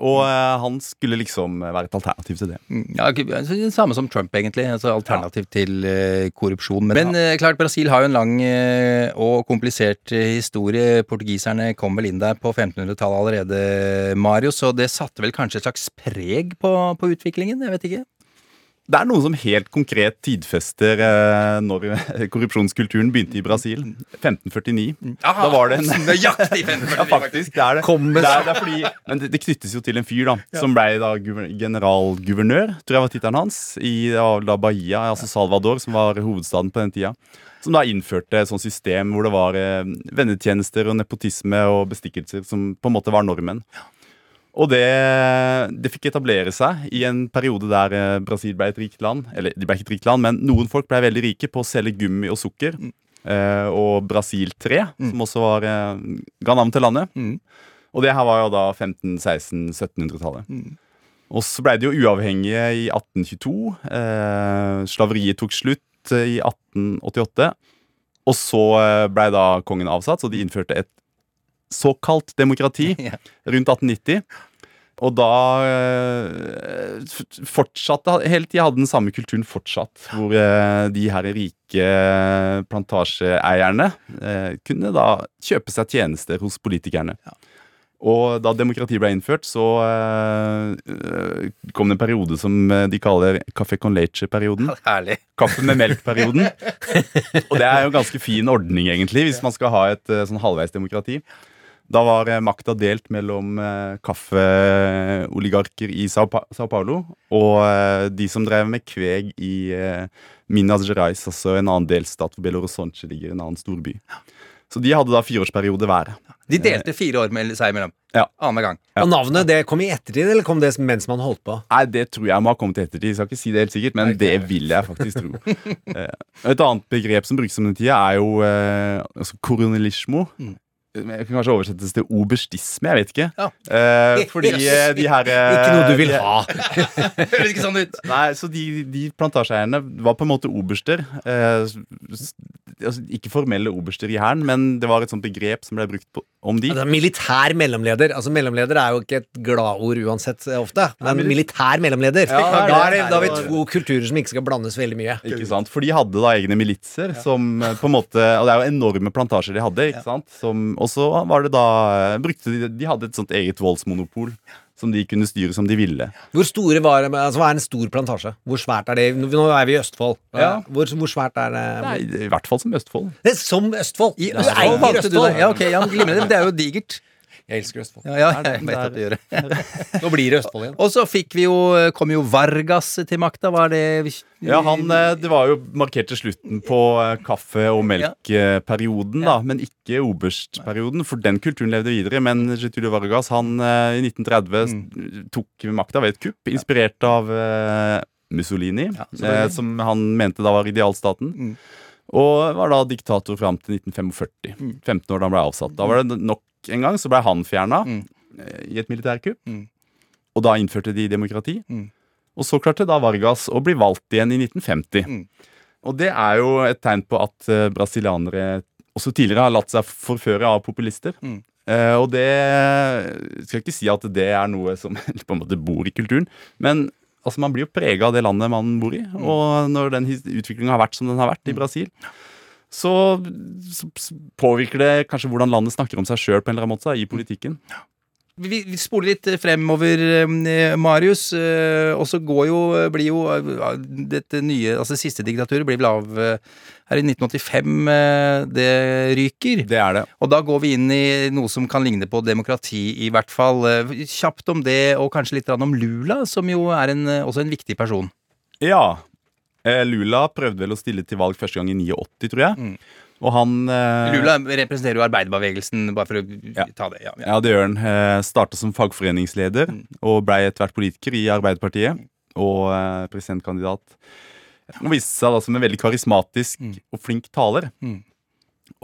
Og han skulle liksom være et alternativ til det. Mm, Ja, altså, det samme som Trump, egentlig. Altså alternativ til eh, korrupsjon. Men, eh, klart, Brasil har jo en lang og komplisert historie. Portugiserne kom vel inn der på 1500-tallet allerede, Mario, så det satte vel kanskje et slags preg på, på utviklingen? Jeg vet ikke. Det er noe som helt konkret tidfester eh, når *laughs* korrupsjonskulturen begynte i Brasil. 1549. Da var det en *laughs* Nøyaktig Ja, faktisk. Det er det. Kom med det, er, det er fordi, men det, det knyttes jo til en fyr da som ble da generalguvernør, tror jeg var tittelen hans, i da, Bahia, altså Salvador, som var hovedstaden på den tida. Som da innførte et sånt system hvor det var eh, vennetjenester og nepotisme og bestikkelser som på en måte var normen. Og det, det fikk etablere seg i en periode der eh, Brasil ble et rikt land. Eller de ble ikke et rikt land, men noen folk ble veldig rike på å selge gummi og sukker. Eh, og Brasil 3, som også var, eh, ga navn til landet. Mm. Og det her var jo da 1500-1600-1700-tallet. Og så ble de jo uavhengige i 1822. Eh, slaveriet tok slutt eh, i 1888. Og så eh, ble da kongen avsatt, så de innførte et såkalt demokrati *laughs* rundt 1890. Og da eh, fortsatte Hele tida hadde den samme kulturen fortsatt. Hvor eh, de her rike plantasjeeierne eh, kunne da kjøpe seg tjenester hos politikerne. Og da demokrati ble innført, så eh, eh, kom det en periode som eh, de kaller café con leche-perioden. Kaffe med melk-perioden. *laughs* Og det er jo en ganske fin ordning, egentlig, hvis man skal ha et eh, sånn halvveis demokrati. Da var eh, makta delt mellom eh, kaffeoligarker i Sao, pa Sao Paulo og eh, de som drev med kveg i Minas Gerais, altså en annen delstat hvor Belo Horizonte ligger, en annen storby. Så de hadde da fireårsperiode hver. De delte fire år med seg imellom. Ja. Annenhver gang. Og navnet det kom i ettertid, eller kom det mens man holdt på? Nei, det tror jeg må ha kommet i ettertid. Jeg skal ikke si det helt sikkert, men det vil jeg faktisk tro. *laughs* Et annet begrep som brukes om den tida, er jo eh, altså koronelismo. Det kan kanskje oversettes til oberstisme, jeg vet ikke. Ja. Eh, *laughs* fordi yes. de her eh, Ikke noe du vil de- ha. *laughs* Høres ikke sånn ut. Nei, så de, de plantasjeeierne var på en måte oberster. Eh, altså, ikke formelle oberster i hæren, men det var et sånt begrep som ble brukt på, om de. Altså, militær mellomleder. Altså Mellomleder er jo ikke et gladord uansett eh, ofte. Men mili- militær mellomleder. Ja, det er da, er det, da har vi to kulturer som ikke skal blandes veldig mye. Ikke sant? For de hadde da egne militser som eh, på en måte Og det er jo enorme plantasjer de hadde. ikke sant? Som, og så var det da brukte de, de hadde et sånt eget voldsmonopol som de kunne styre som de ville. Hvor store var altså, Hva er en stor plantasje? Hvor svært er det? Nå er vi i Østfold. Ja. Hvor, hvor svært er det? Nei, I hvert fall som Østfold. Det er som Østfold! I Østfold valgte du det. Ja, ok, ja, glimrende. Det er jo digert. Jeg elsker Østfold. Ja, ja, jeg vet at du gjør det. Nå blir det Østfold igjen. Og så fikk vi jo, kom jo Vargas til makta. Var det Ja, han, eh, Det var jo markert til slutten på eh, kaffe- og melkperioden, da, men ikke oberstperioden. For den kulturen levde videre. Men Getulio Vargas han eh, i 1930 tok makta ved et kupp, inspirert av Mussolini, Ja, eh, som han mente da var idealstaten. Mm. Og var da diktator fram til 1945. 15 år da han ble avsatt. Da var det nok en gang, så ble han fjerna Mm. i et militærkupp. Mm. Og da innførte de demokrati. Mm. Og så klarte da Vargas å bli valgt igjen i 1950. Mm. Og det er jo et tegn på at eh, brasilianere også tidligere har latt seg forføre av populister. Eh, og det skal jeg ikke si at det er noe som *laughs* på en måte bor i kulturen, men altså, man blir jo prega av det landet man bor i. Og når den utviklinga har vært som den har vært i Brasil, så, så påvirker det kanskje hvordan landet snakker om seg sjøl på en eller annen måte da, i politikken. vi, vi spoler litt fremover, eh, Marius. eh, Og så går jo, blir jo eh, dette nye Altså det siste diktaturet blir vel av her i 1985. eh, Det ryker. Det er det. Og da går vi inn i noe som kan ligne på demokrati, i hvert fall. Kjapt om det, og kanskje litt om Lula, som jo er en, også en viktig person. Ja. Eh, Lula prøvde vel å stille til valg første gang i 89, tror jeg. Og han eh, Lula representerer jo arbeiderbevegelsen, bare for å Ja. ta det. Ja, ja. Ja, det gjør han. Eh, Starta som fagforeningsleder og blei etter hvert politiker i Arbeiderpartiet. Og eh, presidentkandidat. Han viste seg da som en veldig karismatisk og flink taler. Mm.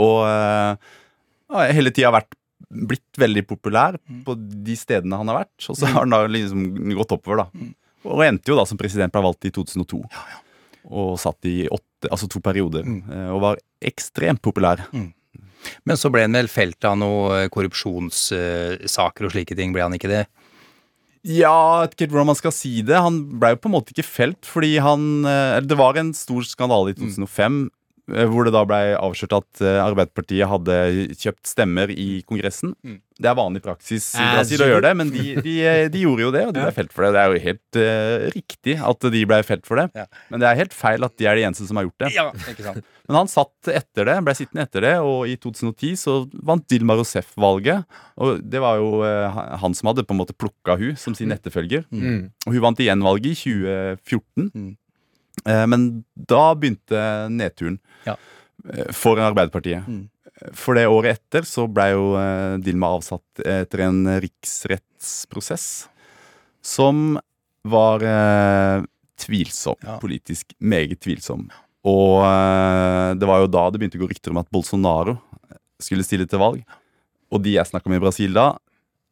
Og eh, hele tida vært blitt veldig populær på de stedene han har vært. Og så har han da liksom gått oppover, da. Og endte jo da som president, ble valgt i 2002. Og satt i åtte, altså to perioder. Mm. Og var ekstremt populær. Men så ble han vel felt av noen korrupsjonssaker og slike ting, ble han ikke det? Ja, jeg vet ikke hvordan man skal si det. Han ble jo på en måte ikke felt, fordi han eh, Det var en stor skandale i 2005 eh, hvor det da ble avslørt at eh, Arbeiderpartiet hadde kjøpt stemmer i Kongressen. Det er vanlig praksis i As Brasil å gjøre det, men de, *laughs* de, eh, de gjorde jo det, og de ble felt for det. Det er jo helt uh, riktig at de ble felt for det, Ja. men det er helt feil at de er de eneste som har gjort det. Ja, ikke sant? *laughs* Men han satt etter det, ble sittende etter det, og i 2010 så vant Dilma Rousef valget. Og det var jo uh, han som hadde på en måte plukka hun som sin etterfølger. Mm. Og hun vant igjen valget i 2014. Mm. Eh, men da begynte nedturen Ja. eh, for Arbeiderpartiet. Mm. For det året etter så blei jo eh, Dilma avsatt etter en riksrettsprosess som var tvilsom. Ja. Politisk meget tvilsom. Og det var jo da det begynte å gå rykter om at Bolsonaro skulle stille til valg. Og de jeg snakka med i Brasil da,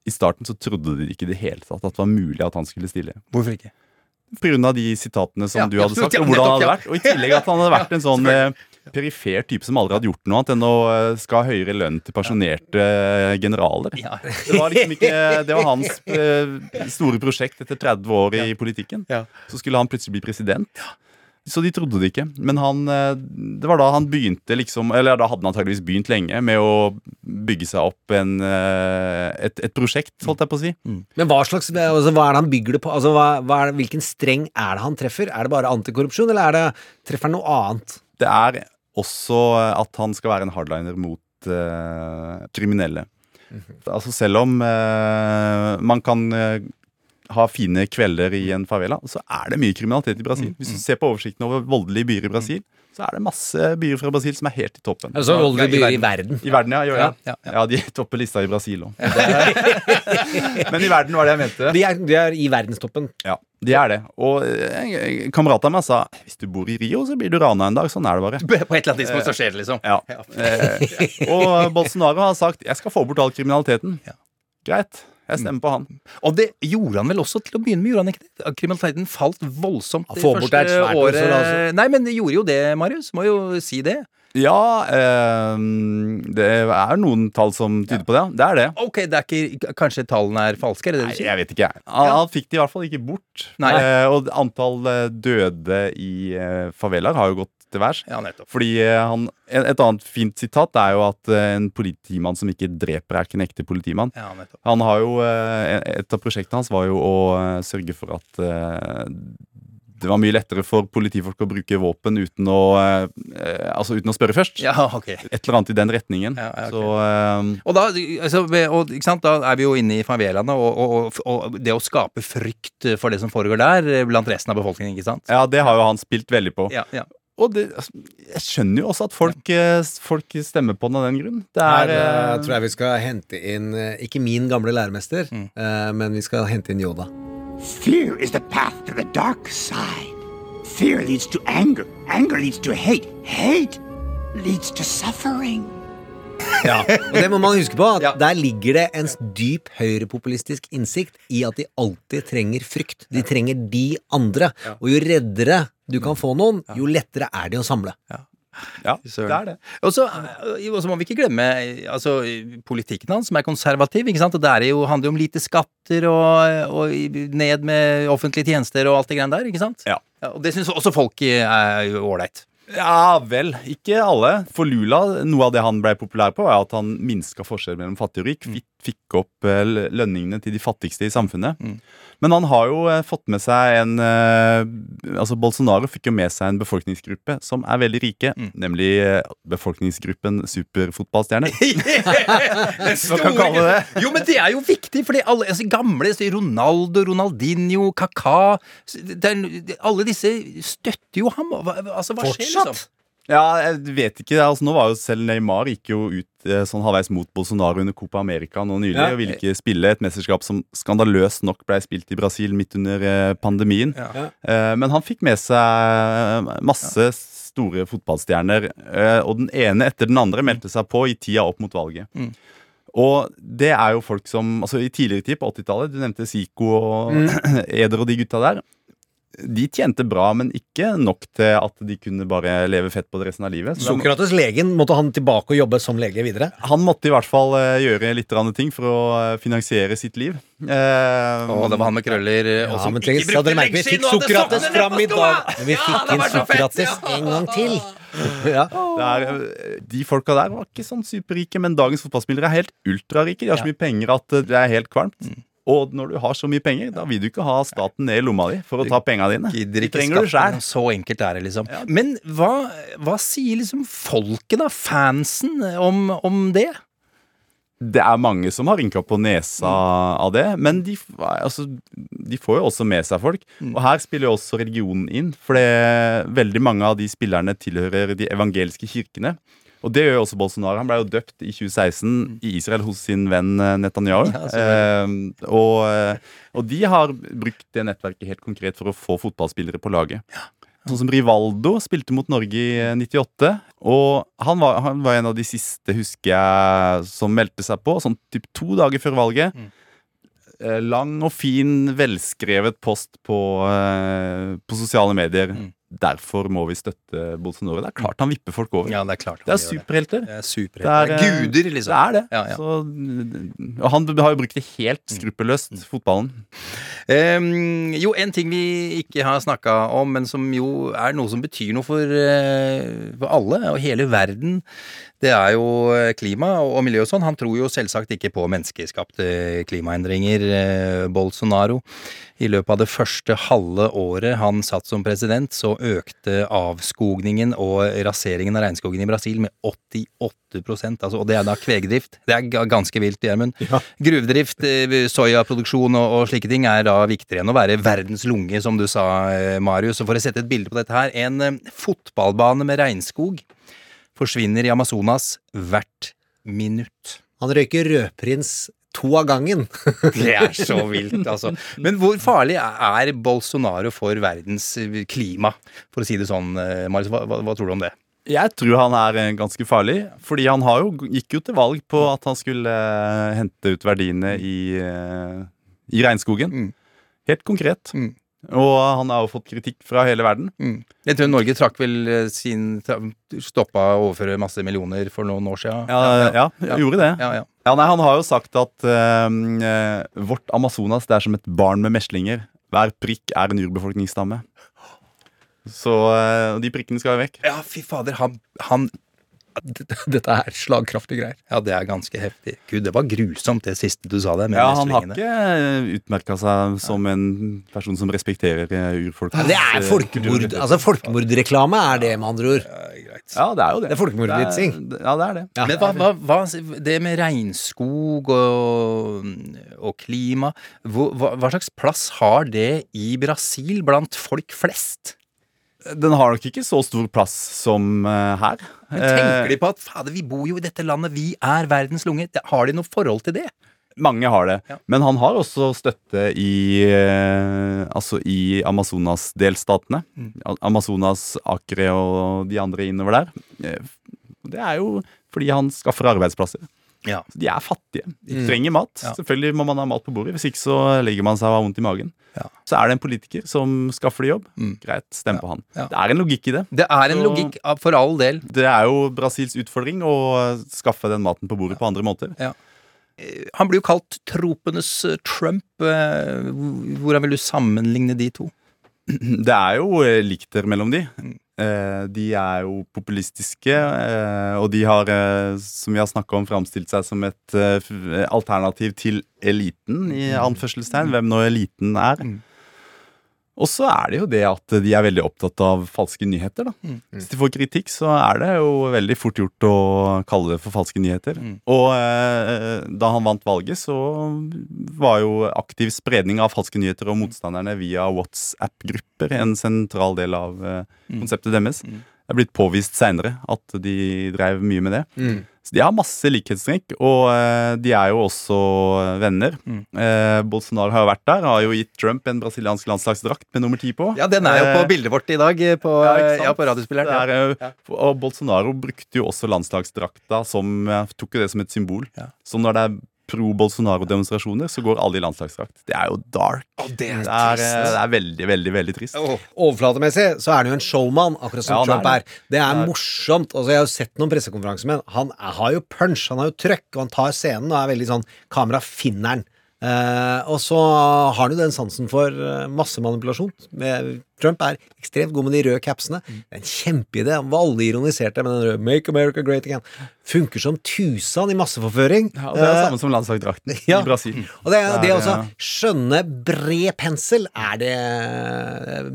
i starten så trodde de ikke i det hele tatt at det var mulig at han skulle stille. Hvorfor ikke? Av de sitatene som Ja, du hadde sagt, og hvordan han hadde vært. Og i tillegg at han hadde vært en sånn eh, perifer type som aldri hadde gjort noe annet enn å eh, skal ha høyere lønn til pensjonerte eh, generaler. Ja. Det var liksom ikke Det var hans store prosjekt etter 30 år i politikken. Så skulle han plutselig bli president. Så de trodde det ikke. Men han, eh, det var da han begynte liksom Eller da hadde han antageligvis begynt lenge med å bygge seg opp en, eh, et, et prosjekt, holdt jeg på å si. Men hva slags altså, Hva er det han bygger det på? Altså, hva, hva det, hvilken streng er det han treffer? Er det bare antikorrupsjon, eller er det, treffer han noe annet? Det er også at han skal være en hardliner mot uh, kriminelle. Altså selv om uh, man kan eh, ha fine kvelder i en favela, så er det mye kriminalitet i Brasil. Hvis du ser på oversikten over voldelige byer i Brasil, så er det masse byer fra Brasil som er helt i toppen. Altså voldelige byer i verden. I verden, ja. Jo, ja. Ja, ja. ja, de topper lista i Brasil òg. *laughs* Men i verden var det jeg mente. De er, de er i verdenstoppen. Ja, de er det. Og en kamerat av meg sa hvis du bor i Rio, så blir du rana en dag. Sånn er det bare. *laughs* På et eller annet tidspunkt så skjer det, liksom. Ja. Eh, og Bolsonaro har sagt 'jeg skal få bort all kriminaliteten'. Ja. Greit. Jeg stemmer på han. Og det gjorde han vel også til å begynne med, gjorde han ikke det? Kriminaliteten falt voldsomt det få bort første svært året. så altså. Nei, men det gjorde jo det, Marius. Må jo si det. Ja, eh, det er noen tall som tyder på det. Det er det. Ok, det er ikke, kanskje tallene er falske, er det det Nei, jeg vet ikke. Han, Ja. han fikk det i hvert fall ikke bort. Eh, og antall eh, døde i eh, favelaer har jo gått til værs. Ja, nettopp. Fordi eh, han, Et annet fint sitat er jo at eh, en politimann som ikke dreper, er ikke en ekte politimann. Ja, nettopp. Han har jo, eh, Et av prosjektene hans var jo å sørge for at det var mye lettere for politifolk å bruke våpen uten å, eh, altså uten å spørre først. Ja, *laughs* ok. Et eller annet i den retningen. Ja, ja, ok. Så eh, Og da, altså, og, sant, da er vi jo inne i favelaene, og, og, og, det å skape frykt for det som foregår der, blant resten av befolkningen, ikke sant? ja, det har jo han spilt veldig på. Ja, ja. Og det, altså, jeg skjønner jo også at folk, eh, folk stemmer på den av den grunn. Det er Her eh, tror jeg vi skal hente inn eh, ikke min gamle læremester, eh, men vi skal hente inn Yoda. Fear is the path to the dark side. Fear leads to anger. Anger leads to hate. Hate leads to suffering. *laughs* Ja, Og det må man huske på, at Ja. der ligger det en dyp høyrepopulistisk innsikt i at de alltid trenger frykt. De trenger de andre. Og jo reddere du kan få noen, jo lettere er de å samle. Ja, det er det. Og så må vi ikke glemme eh, altså, politikken hans, som er konservativ. ikke sant? Og Det er jo, handler jo om lite skatter og, og ned med offentlige tjenester og alt det greiene der. ikke sant? Ja. og Det syns også folk eh, er ålreit. Ja vel, ikke alle. For Lula, noe av det han ble populær på, er at han minska forskjellen mellom fattig og rik. Fikk, fikk opp eh, lønningene til de fattigste i samfunnet. Men han har jo eh, fått med seg en eh, Altså Bolsonaro fikk jo med seg en befolkningsgruppe som er veldig rike, nemlig eh, befolkningsgruppen superfotballstjerner. *laughs* Hva kan kalle det? Jo, men det er jo viktig, fordi alle altså, gamle så Ronaldo, Ronaldinho, er, Alle disse støtter jo ham. Altså, hva skjer, liksom? Ja, jeg vet ikke. altså Nå var jo selv Neymar gikk jo ut eh, sånn halvveis mot Bolsonaro under Copa America nå nylig, Ja. og ville ikke spille et mesterskap som skandaløst nok ble spilt i Brasil midt under eh, pandemien. Ja. Eh, men han fikk med seg masse store fotballstjerner, og den ene etter den andre meldte seg på i tida opp mot valget. Mm. Og det er jo folk som altså I tidligere tid, på 80-tallet, du nevnte Zico og *clears throat* Eder og de gutta der. De tjente bra, men ikke nok til at de kunne bare leve fett på det resten av livet. Så Sokrates legen, måtte han tilbake og jobbe som lege videre? han måtte i hvert fall eh, gjøre litt ting for å eh, finansiere sitt liv. Eh, og det var han med krøller eh, og Ja, som men ikke brukte brukte merke, vi fikk Sokrates fram i dag. Men vi fikk inn Sokrates ja. en gang til. *laughs* Ja. det er, eh, de folka der var ikke sånn superrike, men dagens fotballspillere er helt ultrarike. De har så mye penger at det er helt kvalmt. Mm. Og når du har så mye penger, da vil du ikke ha staten ned i lomma di for å ta penga dine. Gidder ikke trenger du skatte. Så enkelt er det, liksom. Men hva, hva sier liksom folket, da? Fansen, om, om det? Det er mange som har rynka på nesa av det, men de, altså, de får jo også med seg folk. Og her spiller jo også religionen inn, for det, veldig mange av de spillerne tilhører de evangelske kirkene. Og det gjør jo også Bolsonaro. Han ble jo døpt i 2016 i Israel hos sin venn eh, Netanyahu. Ja, eh, og, eh, og de har brukt det nettverket helt konkret for å få fotballspillere på laget. Sånn som Rivaldo spilte mot Norge i eh, 98. Og han var, han var en av de siste, husker jeg, som meldte seg på. Sånn typ to dager før valget. Mm. Lang og fin, velskrevet post på, eh, på sosiale medier. Derfor må vi støtte Bolsonaro. Det er klart han vipper folk over. Ja, det er klart. Det er superhelter. Det er superhelter. Det er, Det eh, er guder, liksom. Det er det. Ja, ja. Så, og han har jo brukt det helt skruppelløst, fotballen. Um, jo, en ting vi ikke har snakka om, men som jo er noe som betyr noe for, uh, for alle og hele verden, det er jo eh, klima og miljø og sånn. Han tror jo selvsagt ikke på menneskeskapte klimaendringer, eh, Bolsonaro. I løpet av det første halve året han satt som president, så økte avskogningen og raseringen av regnskogen i Brasil med 88 altså, Og det er da kvegdrift. Det er ganske vilt, Gjermund. Gruvedrift, eh, soyaproduksjon og, og slike ting er da viktigere enn å være verdens lunge, som du sa, eh, Marius. Og for å sette et bilde på dette her, en eh, fotballbane med regnskog forsvinner i Amazonas hvert minutt. Han røyker rødprins to av gangen. *laughs* Det er så vilt, altså. Men hvor farlig er Bolsonaro for verdens klima, for å si det sånn, eh, Marius? Hva, hva, hva tror du om det? Jeg tror han er eh, ganske farlig, fordi han har jo, gikk jo til valg på at han skulle eh, hente ut verdiene i, eh, i regnskogen. Mm. Helt konkret. Mm. Og han har jo fått kritikk fra hele verden. Jeg tror Norge trakk vel eh, sin Stoppa å overføre masse millioner for noen år siden. Ja, ja, gjorde det. Ja, ja. Ja, nei, Han har jo sagt at eh, vårt Amazonas det er som et barn med meslinger. Hver prikk er en urbefolkningsstamme. Så eh, de prikkene skal jo vekk. Ja, fy fader, han, han *laughs* Dette er slagkraftige greier. Ja, det er ganske heftig. Gud, det var grusomt, det siste du sa der. Ja, Han har ikke utmerka seg som en person som respekterer eh, urfolk. Det er folkemord. Altså Folkemordreklame er det, med andre ord. Ja, det er jo det. Det er folkemordvitsing. Ja, det er det. Ja. Men hva, hva, hva, det med regnskog og, og klima, hva, hva slags plass har det i Brasil blant folk flest? Den har nok ikke så stor plass som uh, her. Men tenker de på at fader, vi bor jo i dette landet, vi er verdens lunge. Har de noe forhold til det? Mange har det. Ja. Men han har også støtte i eh, Altså i Amazonas-delstatene. Mm. Amazonas, Acre og de andre innover der. Eh, Det er jo fordi han skaffer arbeidsplasser. Ja. Så de er fattige. De trenger mat. Ja. Selvfølgelig må man ha mat på bordet, hvis ikke så legger man seg og har vondt i magen. Ja. Så er det en politiker som skaffer de jobb. Mm. Greit, stem på han. Det er en logikk i det. Det er en Så- logikk for all del. Det er jo Brasils utfordring å skaffe den maten på bordet på andre måter. Han blir jo kalt tropenes eh, Trump. eh, Hvordan vil du sammenligne de to? Det er jo likter mellom de. Eh, de er jo populistiske, eh, og de har, eh, som vi har snakka om, framstilt seg som et alternativ til eliten, i anførselstegn. Hvem nå eliten er. Og så er det jo det at de er veldig opptatt av falske nyheter. da. Hvis de får kritikk, så er det jo veldig fort gjort å kalle det for falske nyheter. Og eh, da han vant valget, så var jo aktiv spredning av falske nyheter og motstanderne via WhatsApp-grupper en sentral del av eh, konseptet deres. Det er blitt påvist seinere at de drev mye med det. Så de har masse likhetstrekk, og eh, de er jo også venner. Eh, Bolsonaro har jo vært der, har jo gitt Trump en brasiliansk landslagsdrakt med nummer ti på. Ja, den er jo på Eh, bildet vårt i dag, på, ja, ja, på radiospilleren. Er, ja. Og Bolsonaro brukte jo også landslagsdrakta som Tok jo det som et symbol. Så når det er pro-Bolsonaro-demonstrasjoner, så går alle i landslagsdrakt. Det er jo dark. det er det, er, eh, det er veldig, veldig veldig trist. Overflatemessig så er han jo en showman, akkurat som Ja, Trump er. det. Det er er- morsomt. Altså, jeg har jo sett noen pressekonferanser med han. Han har jo punch, han har jo trøkk, og han tar scenen og er veldig sånn Kamera finner han. Eh, og så har han jo den sansen for eh, massemanipulasjon. Trump er ekstremt god med de røde capsene. Det er en kjempeidé. Han var alle ironiserte med den røde 'Make America Great Again'. Funker som tusen i masseforføring. Ja, og det er det Eh, samme som landslagsdrakten ja. i Brasil. Og det, det er, også eh, skjønne bred pensel er det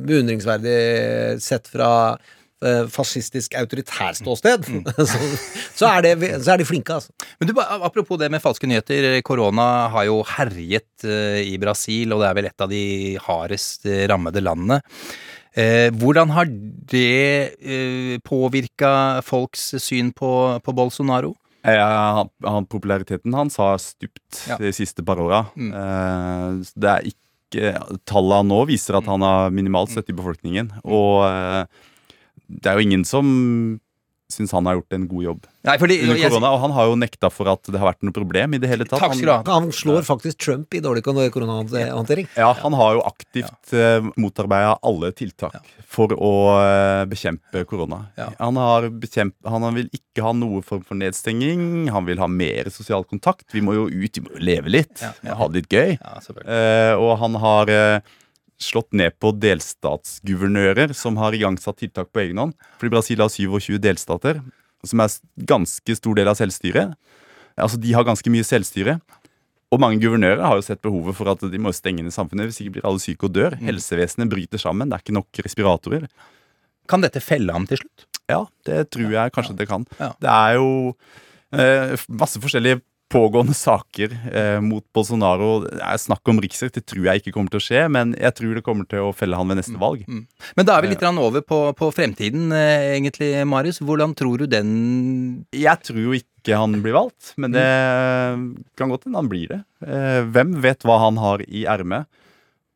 beundringsverdig sett fra eh, ståsted, mm. *laughs* så, så, er det, så er de flinke, altså. Men du, Apropos det med falske nyheter. Korona har jo herjet eh, i Brasil, og det er vel et av de hardest eh, rammede landene. Eh, hvordan har det eh, påvirka folks syn på, på Bolsonaro? Ja, han, han, populariteten hans har stupt Ja. de siste par åra. Mm. Eh, det er ikke Tallene nå viser at han har minimalt støtte i befolkningen. Og eh, det er jo ingen som syns han har gjort en god jobb Nei, fordi, under jeg- korona. Og han har jo nekta for at det har vært noe problem i det hele tatt. Takk skal du ha. Han slår faktisk Trump i dårlig koronahåndtering. Ja, han har jo aktivt ja. motarbeida alle tiltak for å eh, bekjempe korona. Han, har bekjemp han vil ikke ha noe form for nedstenging. Han vil ha mer sosial kontakt. Vi må jo ut, vi må jo leve litt. Ha det litt gøy. Eh, og han har eh, slått ned på delstatsguvernører som har igangsatt tiltak på egen hånd. Fordi Brasil har 27 delstater, som er ganske stor del av selvstyret. Altså, De har ganske mye selvstyre. Og mange guvernører har jo sett behovet for at de må stenge ned samfunnet. Hvis ikke blir alle syke og dør. Helsevesenet bryter sammen. Det er ikke nok respiratorer. Kan dette felle ham til slutt? Ja, det tror jeg kanskje det kan. Det er jo eh, masse forskjellige pågående saker eh, mot Bolsonaro. Er snakk om riksrett. Det tror jeg ikke kommer til å skje, men jeg tror det kommer til å felle han ved neste valg. Men da er vi litt grann over på, på fremtiden, eh, egentlig, Marius. Hvordan tror du den Jeg tror jo ikke han blir valgt, men det kan godt hende han blir det. Eh, Hvem vet hva han har i ermet?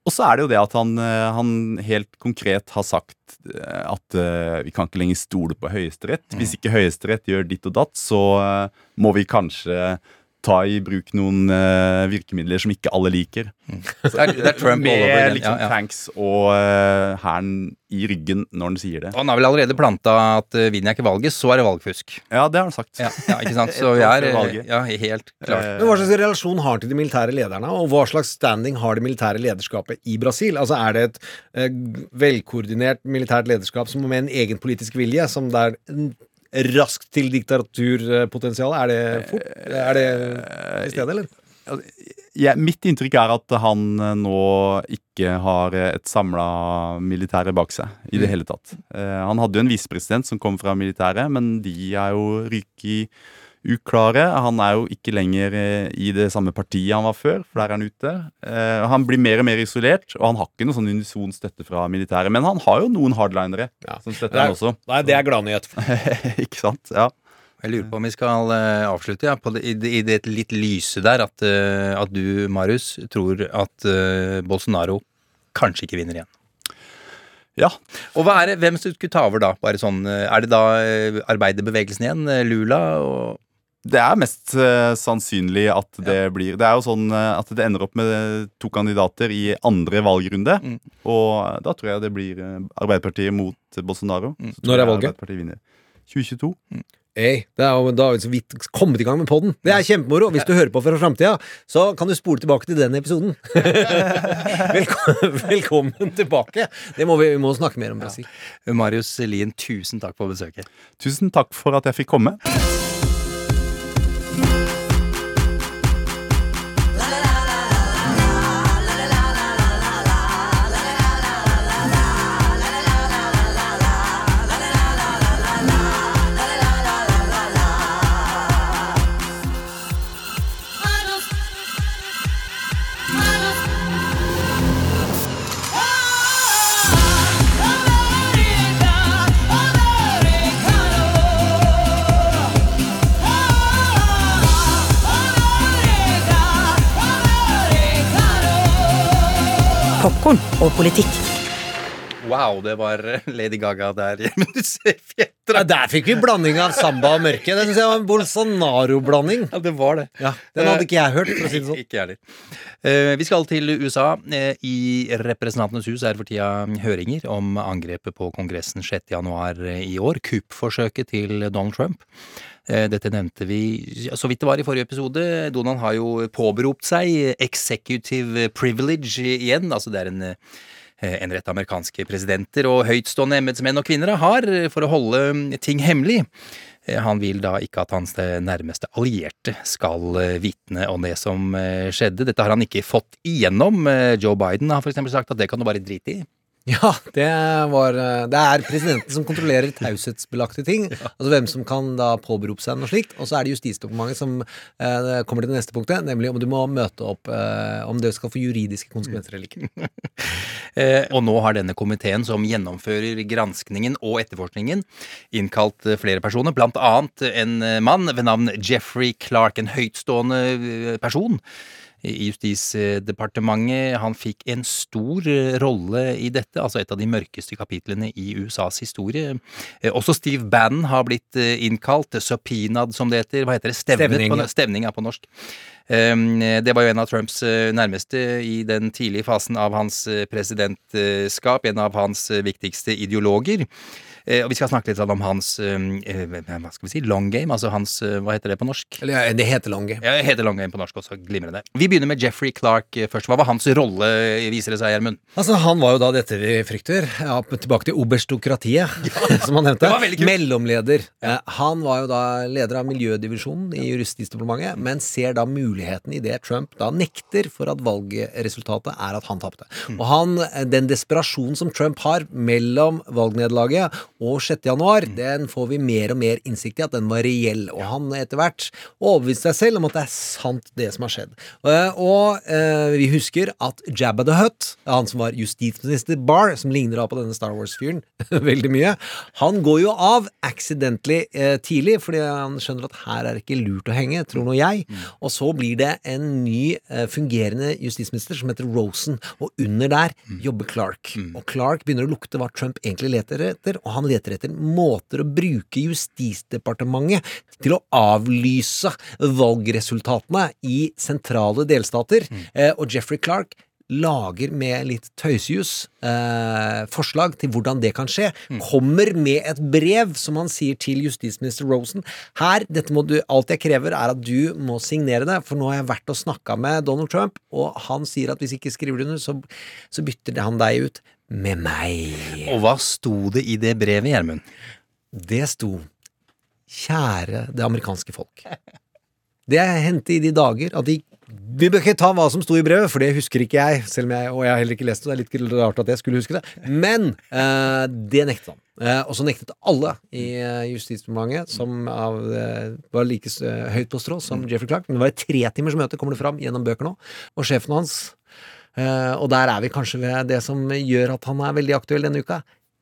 Og så er det jo det at han, eh, han helt konkret har sagt eh, at uh, vi kan ikke lenger stole på Høyesterett. Hvis ikke Høyesterett gjør ditt og datt, så uh, må vi kanskje ta i bruk noen uh, virkemidler som ikke alle liker. Det er- det er Trump all over Med again, liksom ja, ja. tanks og uh, i ryggen når han sier det. Han har vel allerede planta at uh, vinner jeg ikke valget, så er det valgfusk. Ja, det har han sagt. Ja, ja ikke sant? *laughs* Så vi er eh, ja, helt klart. Men Hva slags relasjon har han til de militære lederne, og hva slags standing har det militære lederskapet i Brasil? Altså Er det et eh, velkoordinert militært lederskap som med en egen politisk vilje, som det er en raskt til diktaturpotensial? Er det fort? Er det i stedet, eller? Ja, mitt inntrykk er at han eh, nå ikke har eh, et samla militære bak seg i det Mm. hele tatt. Eh, han hadde jo en visepresident som kom fra militæret, men de er jo ryket uklare. Han er jo ikke lenger eh, i det samme partiet han var før, for der er han ute. Eh, han blir mer og mer isolert, og han har ikke noe sånn unison støtte fra militæret. Men han har jo noen hardlinere som støtter Det er- han også. Nei, det er gladnyhet. *laughs* ikke sant? Ja. Jeg lurer på om vi skal eh, avslutte ja, på det, i, det, i det litt lyse der, at, at du, Marius, tror at uh, Bolsonaro kanskje ikke vinner igjen. Ja. Og hva er det, hvem som skulle ta over da? Bare sånn, er det da arbeiderbevegelsen igjen? Lula? Og Det er mest uh, sannsynlig at det blir Det er jo sånn eh, at det ender opp med to kandidater i andre valgrunde. Mm. Og da tror jeg det blir eh, Arbeiderpartiet mot Bolsonaro. Mm. Når er valget? Arbeiderpartiet vinner. 2022. Hey, det er jo da har vi så vidt kommet i gang med podden. Det er kjempemoro. Hvis du hører på fra framtida, så kan du spole tilbake til den episoden. *laughs* velkommen, velkommen tilbake. Det må vi, vi må snakke mer om Brasil. Marius Lien, tusen takk for besøket. Tusen takk for at jeg fikk komme. Popkorn og politikk. Wow, det var Lady Gaga der. Men du ser fjetter Ja, der fikk vi blanding av samba og mørke. Det synes jeg var en Bolsonaro-blanding. Ja, det var det. Ja, den hadde ikke jeg hørt, for å si det sånn. *laughs* Ikke jeg heller. Eh, vi skal til USA. Eh, I Representantenes hus er for tida høringer om angrepet på Kongressen 6. januar eh, i år. Kuppforsøket til Donald Trump. Eh, Dette nevnte vi så vidt det var i forrige episode. Donald har jo påberopt seg executive privilege igjen. Altså det er en eh, en rett amerikanske presidenter og høytstående embetsmenn og kvinner har for å holde ting hemmelig. Eh, Han vil da ikke at hans nærmeste allierte skal vitne om det som skjedde. Dette har han ikke fått igjennom. Joe Biden har for eksempel sagt at det kan du bare drite i. Ja, det var eh, Det er presidenten som kontrollerer taushetsbelagte ting. Altså hvem som kan da påberope seg noe slikt. Og så er det Justisdepartementet som eh, kommer til det neste punktet, nemlig om du må møte opp eh, Om det skal få juridiske konsekvenser eller ikke. *laughs* Eh, og nå har denne komiteen som gjennomfører granskningen og etterforskningen, innkalt eh, flere personer, blant annet en eh, mann ved navn Jeffrey Clark, en høytstående person i Justisdepartementet. Han fikk en stor eh, rolle i dette, altså et av de mørkeste kapitlene i USAs historie. Eh, Også Steve Bannon har blitt eh, innkalt, subpoenaed som det heter. Hva heter det? Stevnet Stevning, på, stevning er på norsk. Um, Det var jo en av Trumps nærmeste i den tidlige fasen av hans presidentskap, en av hans viktigste ideologer. Eh, Og vi skal snakke litt sånn om hans um, eh, hva skal vi si, long game, altså hans eh, Hva heter det på norsk? Eller ja, det heter long game. Ja, det heter long game på norsk også, glimrende. Vi begynner med Jeffrey Clark først. Hva var hans rolle, viser det seg, Gjermund? Altså, Han var jo da dette vi frykter. Ja, tilbake til oberstokratiet, *laughs* *laughs* som han nevnte. det var. Mellomleder. Ja. Han var jo da leder av miljødivisjonen i Justisdepartementet, men ser da muligheten i det Trump da nekter for at valgresultatet er at han tapte. Og han, den desperasjonen som Trump har mellom valgnederlaget og 6. januar, den får vi mer og mer innsikt i at den var reell. Og han etter hvert overbeviste seg selv om at det er sant, det som har skjedd. Eh, Og eh, vi husker at Jabba the Hutt, han som var justisminister Barr, som ligner da på denne Star Wars-fyren *laughs* veldig mye, han går jo av accidentally eh, tidlig, fordi han skjønner at her er det ikke lurt å henge, tror nå jeg. Og så blir det en ny eh, fungerende justisminister som heter Rosen, og under der jobber Clark. Og Clark begynner å lukte hva Trump egentlig leter etter, og han leter etter måter å bruke Justisdepartementet til å avlyse valgresultatene i sentrale delstater. Eh, og Jeffrey Clark lager med litt tøysejus eh, forslag til hvordan det kan skje. Kommer med et brev som han sier til justisminister Rosen. Her, dette må du, alt jeg krever er at du må signere det, for nå har jeg vært og snakka med Donald Trump, og han sier at hvis ikke skriver du under, så, så bytter han deg ut med meg. Og hva sto det i det brevet, Gjermund? Det sto Kjære det amerikanske folk. Det hendte i de dager at de Vi bør ikke ta hva som sto i brevet, for det husker ikke jeg, selv om jeg, og jeg har heller ikke lest det. Det er litt rart at jeg skulle huske det. Men eh, det nektet han. Eh, og så nektet alle i eh, Justisdepartementet, som av, eh, var like eh, høyt på strå som Jeffrey Clark. Men det var et tretimers møte, kommer det fram gjennom bøker nå. Og sjefen hans, og der er vi kanskje ved det som gjør at han er veldig aktuell denne uka,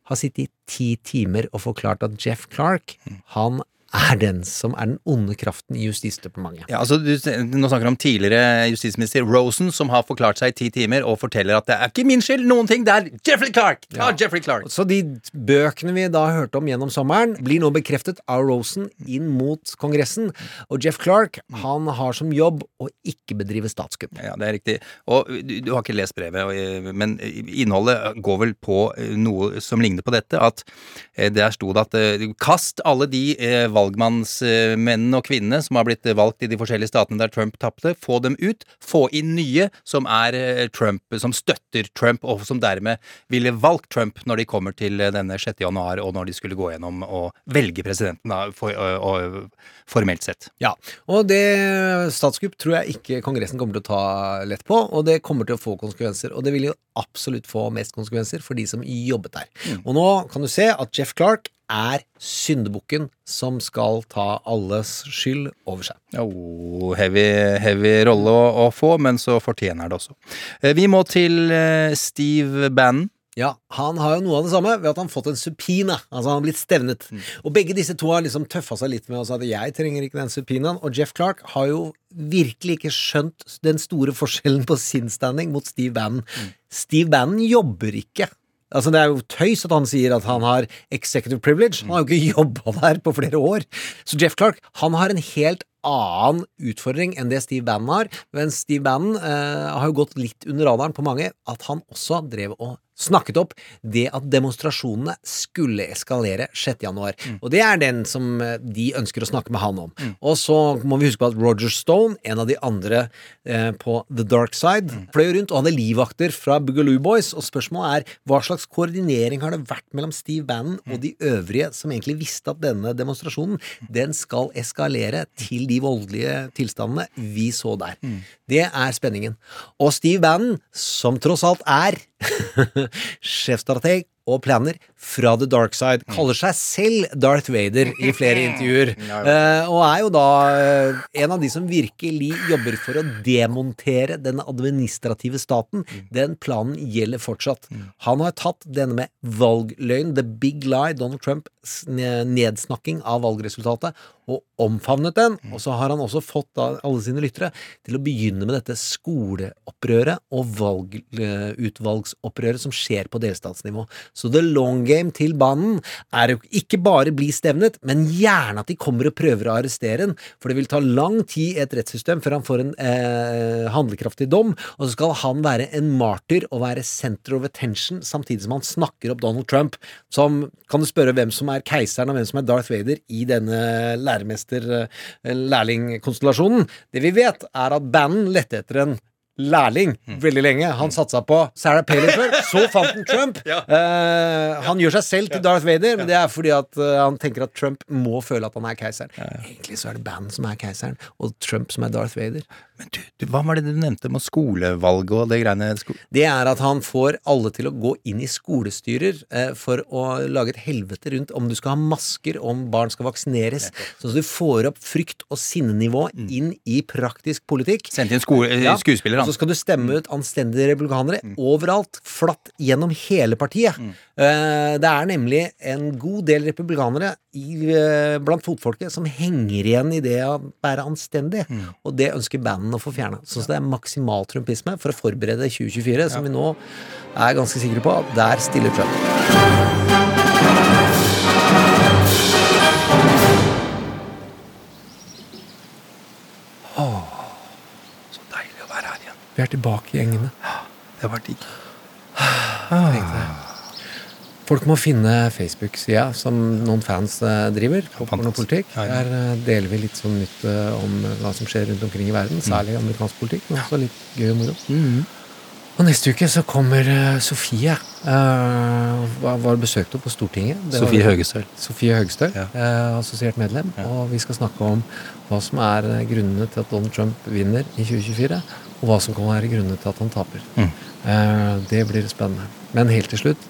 har sittet i ti timer og forklart at Jeff Clark, han er den som er den onde kraften i Justisdepartementet. Ja, altså, du, nå snakker du om tidligere justisminister Rosen, som har forklart seg i ti timer og forteller at det er ikke min skyld, noen ting, det er Jeffrey Clark! Ja. Jeffrey Clark! Så de bøkene vi da hørte om gjennom sommeren, blir nå bekreftet av Rosen inn mot Kongressen. Og Jeff Clark, han har som jobb å ikke bedrive statskupp. Ja, det er riktig. Og du, du har ikke lest brevet, eh, men innholdet går vel på eh, noe som ligner på dette. At eh, der sto det at kast alle de eh, valgmannsmennene og -kvinnene som har blitt valgt i de forskjellige statene der Trump tapte, få dem ut, få inn nye som er eh, Trump, som støtter Trump, og som dermed ville valgt Trump når de kommer til eh, denne 6. januar, og når de skulle gå gjennom og velge presidenten, da, for, og, og, formelt sett. Ja, og det statskupp tror jeg ikke Kongressen kommer til å ta lett på, og det kommer til å få konsekvenser. Og det vil jo absolutt få mest konsekvenser for de som jobbet der. Og nå kan du se at Jeff Clark er syndebukken som skal ta alles skyld over seg. Oh, heavy, heavy rolle å, å få, men så fortjener det også. Eh, Vi må til eh, Steve Bannon. Ja, han har jo noe av det samme ved at han har fått en supina. Altså han har blitt stevnet. Og begge disse to har liksom tøffa seg litt med å si at jeg trenger ikke den supinaen. Og Jeff Clark har jo virkelig ikke skjønt den store forskjellen på sin standing mot Steve Bannon. Steve Bannon jobber ikke. Altså Det er jo tøys at han sier at han har executive privilege. Han har jo ikke *laughs* jobba der på flere år. Så Jeff Clark han har en helt annen utfordring enn det Steve Bannon har. Men Steve Bannon eh, har jo gått litt under radaren på mange at han også drev og snakket opp det at demonstrasjonene skulle eskalere 6. januar. Og det er den som eh, de ønsker å snakke med han om. Og så må vi huske på at Roger Stone, en av de andre eh, på The Dark Side, fløy rundt og hadde livvakter fra Boogaloo Boys, og spørsmålet er hva slags koordinering har det vært mellom Steve Bannon og de øvrige som egentlig visste at denne demonstrasjonen, den skal eskalere til de voldelige tilstandene vi så der. Det er spenningen. Og Steve Bannon, som tross alt er *laughs* sjefstrateg og planer fra The Dark Side, kaller seg selv Darth Vader i flere *laughs* intervjuer. Eh, og er jo da eh, en av de som virkelig jobber for å demontere den administrative staten. Den planen gjelder fortsatt. Han har tatt denne med valgløgn, the big lie, Donald Trumps nedsnakking av valgresultatet, og omfavnet den. Og så har han også fått da alle sine lyttere til å begynne med dette skoleopprøret og valgutvalgsopprøret som skjer på delstatsnivå. Så the long game til banen er jo ikke bare bli stevnet, men gjerne at de kommer og prøver å arrestere en, for det vil ta lang tid i et rettssystem før han får en eh, handlekraftig dom, og så skal han være en martyr og være center of attention samtidig som han snakker opp Donald Trump, som kan du spørre hvem som er keiseren og hvem som er Darth Vader i denne læremester-lærling-konstellasjonen. Det vi vet, er at banden lette etter en lærling veldig lenge. Han satsa på Sarah Palin før, så fant han Trump. *laughs* Eh, han gjør seg selv til Darth Vader, men det er fordi at uh, han tenker at Trump må føle at han er keiseren. Egentlig så er det bandet som er keiseren, og Trump som er Darth Vader. Men du, du, hva var det du nevnte med skolevalget og det greiene? Sko Det er at han får alle til å gå inn i skolestyrer eh, for å lage et helvete rundt om du skal ha masker, om barn skal vaksineres. Sånn at du får opp frykt og sinnenivå inn i praktisk politikk. Sendte inn Ja, skuespiller, Og han. Så skal du stemme ut anstendige republikanere overalt. Flatt gjennom hele partiet. Eh, det er nemlig en god del republikanere i, eh, blant fotfolket som henger igjen i det å være anstendig. Og det ønsker banden å få fjerna. Så det er maksimal trumpisme for å forberede 2024, som vi nå er ganske sikre på at der stiller Trump. Vi er tilbake i gjengene. Det var digg. Folk må finne Facebook-sida som noen fans eh, driver, på pornopolitikk. Ja, ja. Der eh, deler vi litt sånn nytt eh, om hva som skjer rundt omkring i verden, særlig amerikansk politikk, men også litt gøy og moro. Og neste uke så kommer Sofie. Uh, var besøkt opp på Stortinget. Det Sofie Høgestøl. Sofie Høgestøl, Ja. uh, assosiert medlem. Og vi skal snakke om hva som er grunnene til at Donald Trump vinner i 2024, og hva som kan være grunnene til at han taper. Mm. det blir spennende. Men helt til slutt,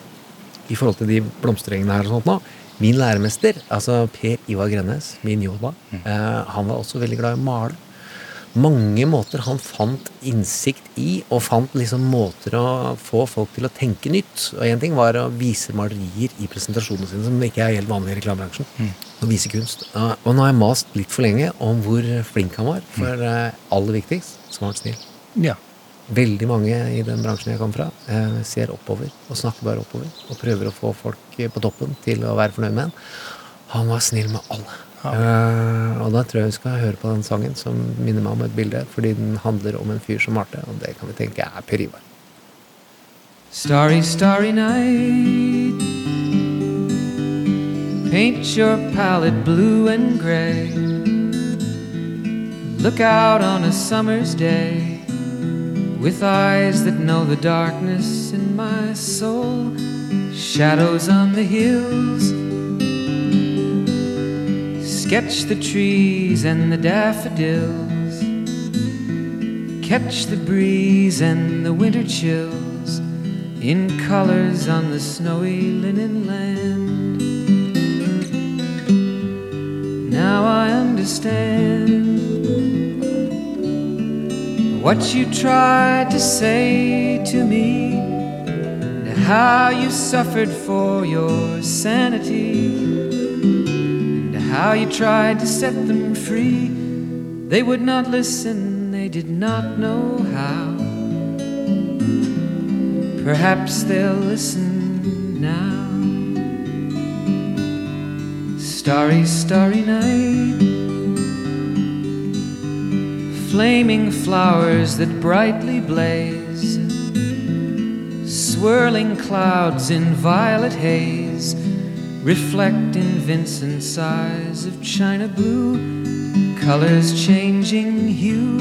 i forhold til de blomsterengene her og sånt nå, min læremester, altså Per Ivar Grennes, min yoda, mm. han var også veldig glad i å male. Mange måter han fant innsikt i, og fant liksom måter å få folk til å tenke nytt. Og én ting var å vise malerier i presentasjonene sine, som ikke er helt vanlig i reklamebransjen. Å vise kunst. Eh, Og nå har jeg mast litt for lenge om hvor flink han var, for eh, aller viktigst så var han snill. Ja. Veldig mange i den bransjen jeg kom fra, eh, ser oppover og snakker bare oppover. Og prøver å få folk eh, på toppen til å være fornøyd med en. Han var snill med alle. Eh, og da tror jeg vi skal høre på den sangen som minner meg om et bilde, fordi den handler om en fyr som Marte, og det kan vi tenke er Per Ivar. Starry, starry night. Paint your palette blue and gray. Look out on a summer's day with eyes that know the darkness in my soul. Shadows on the hills. Sketch the trees and the daffodils. Catch the breeze and the winter chills in colors on the snowy linen land. Now I understand what you tried to say to me, and how you suffered for your sanity, and how you tried to set them free. They would not listen, they did not know how. Perhaps they'll listen now. Starry, starry night. Flaming flowers that brightly blaze. Swirling clouds in violet haze. Reflect in Vincent's eyes of china blue. Colors changing hue.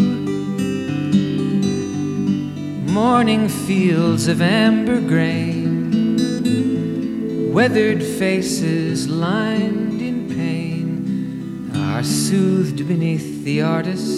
Morning fields of amber grain. Weathered faces lined in pain are soothed beneath the artist's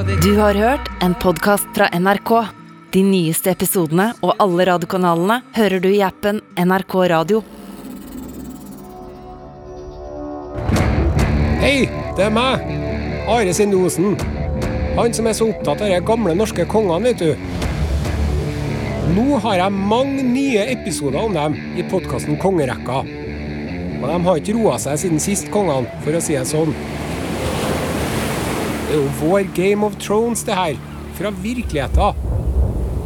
Du har hørt en podkast fra NRK. De nyeste episodene og alle radiokanalene hører du i appen NRK Radio. Hei, det er meg. Are Sindosen. Han som er så opptatt av de gamle norske kongene, vet du. Nå har jeg mange nye episoder om dem i podkasten Kongerekka. Og de har ikke roa seg siden sist, kongene, for å si det sånn. Det er jo vår Game of Thrones, det her. Fra virkeligheten.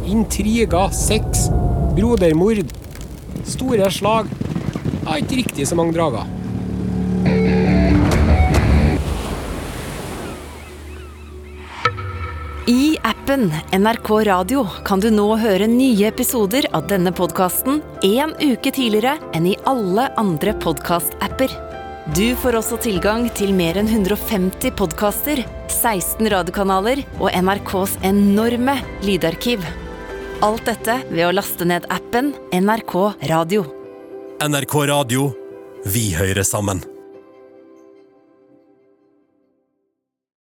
Intriger, sex, brodermord, store slag. Har ikke riktig så mange drager. I appen NRK Radio kan du nå høre nye episoder av denne podkasten en uke tidligere enn i alle andre podkast-apper. Du får også tilgang til mer enn 150 podkaster, 16 radiokanaler og NRKs enorme lydarkiv. Alt dette ved å laste ned appen NRK Radio. NRK Radio. Vi hører sammen.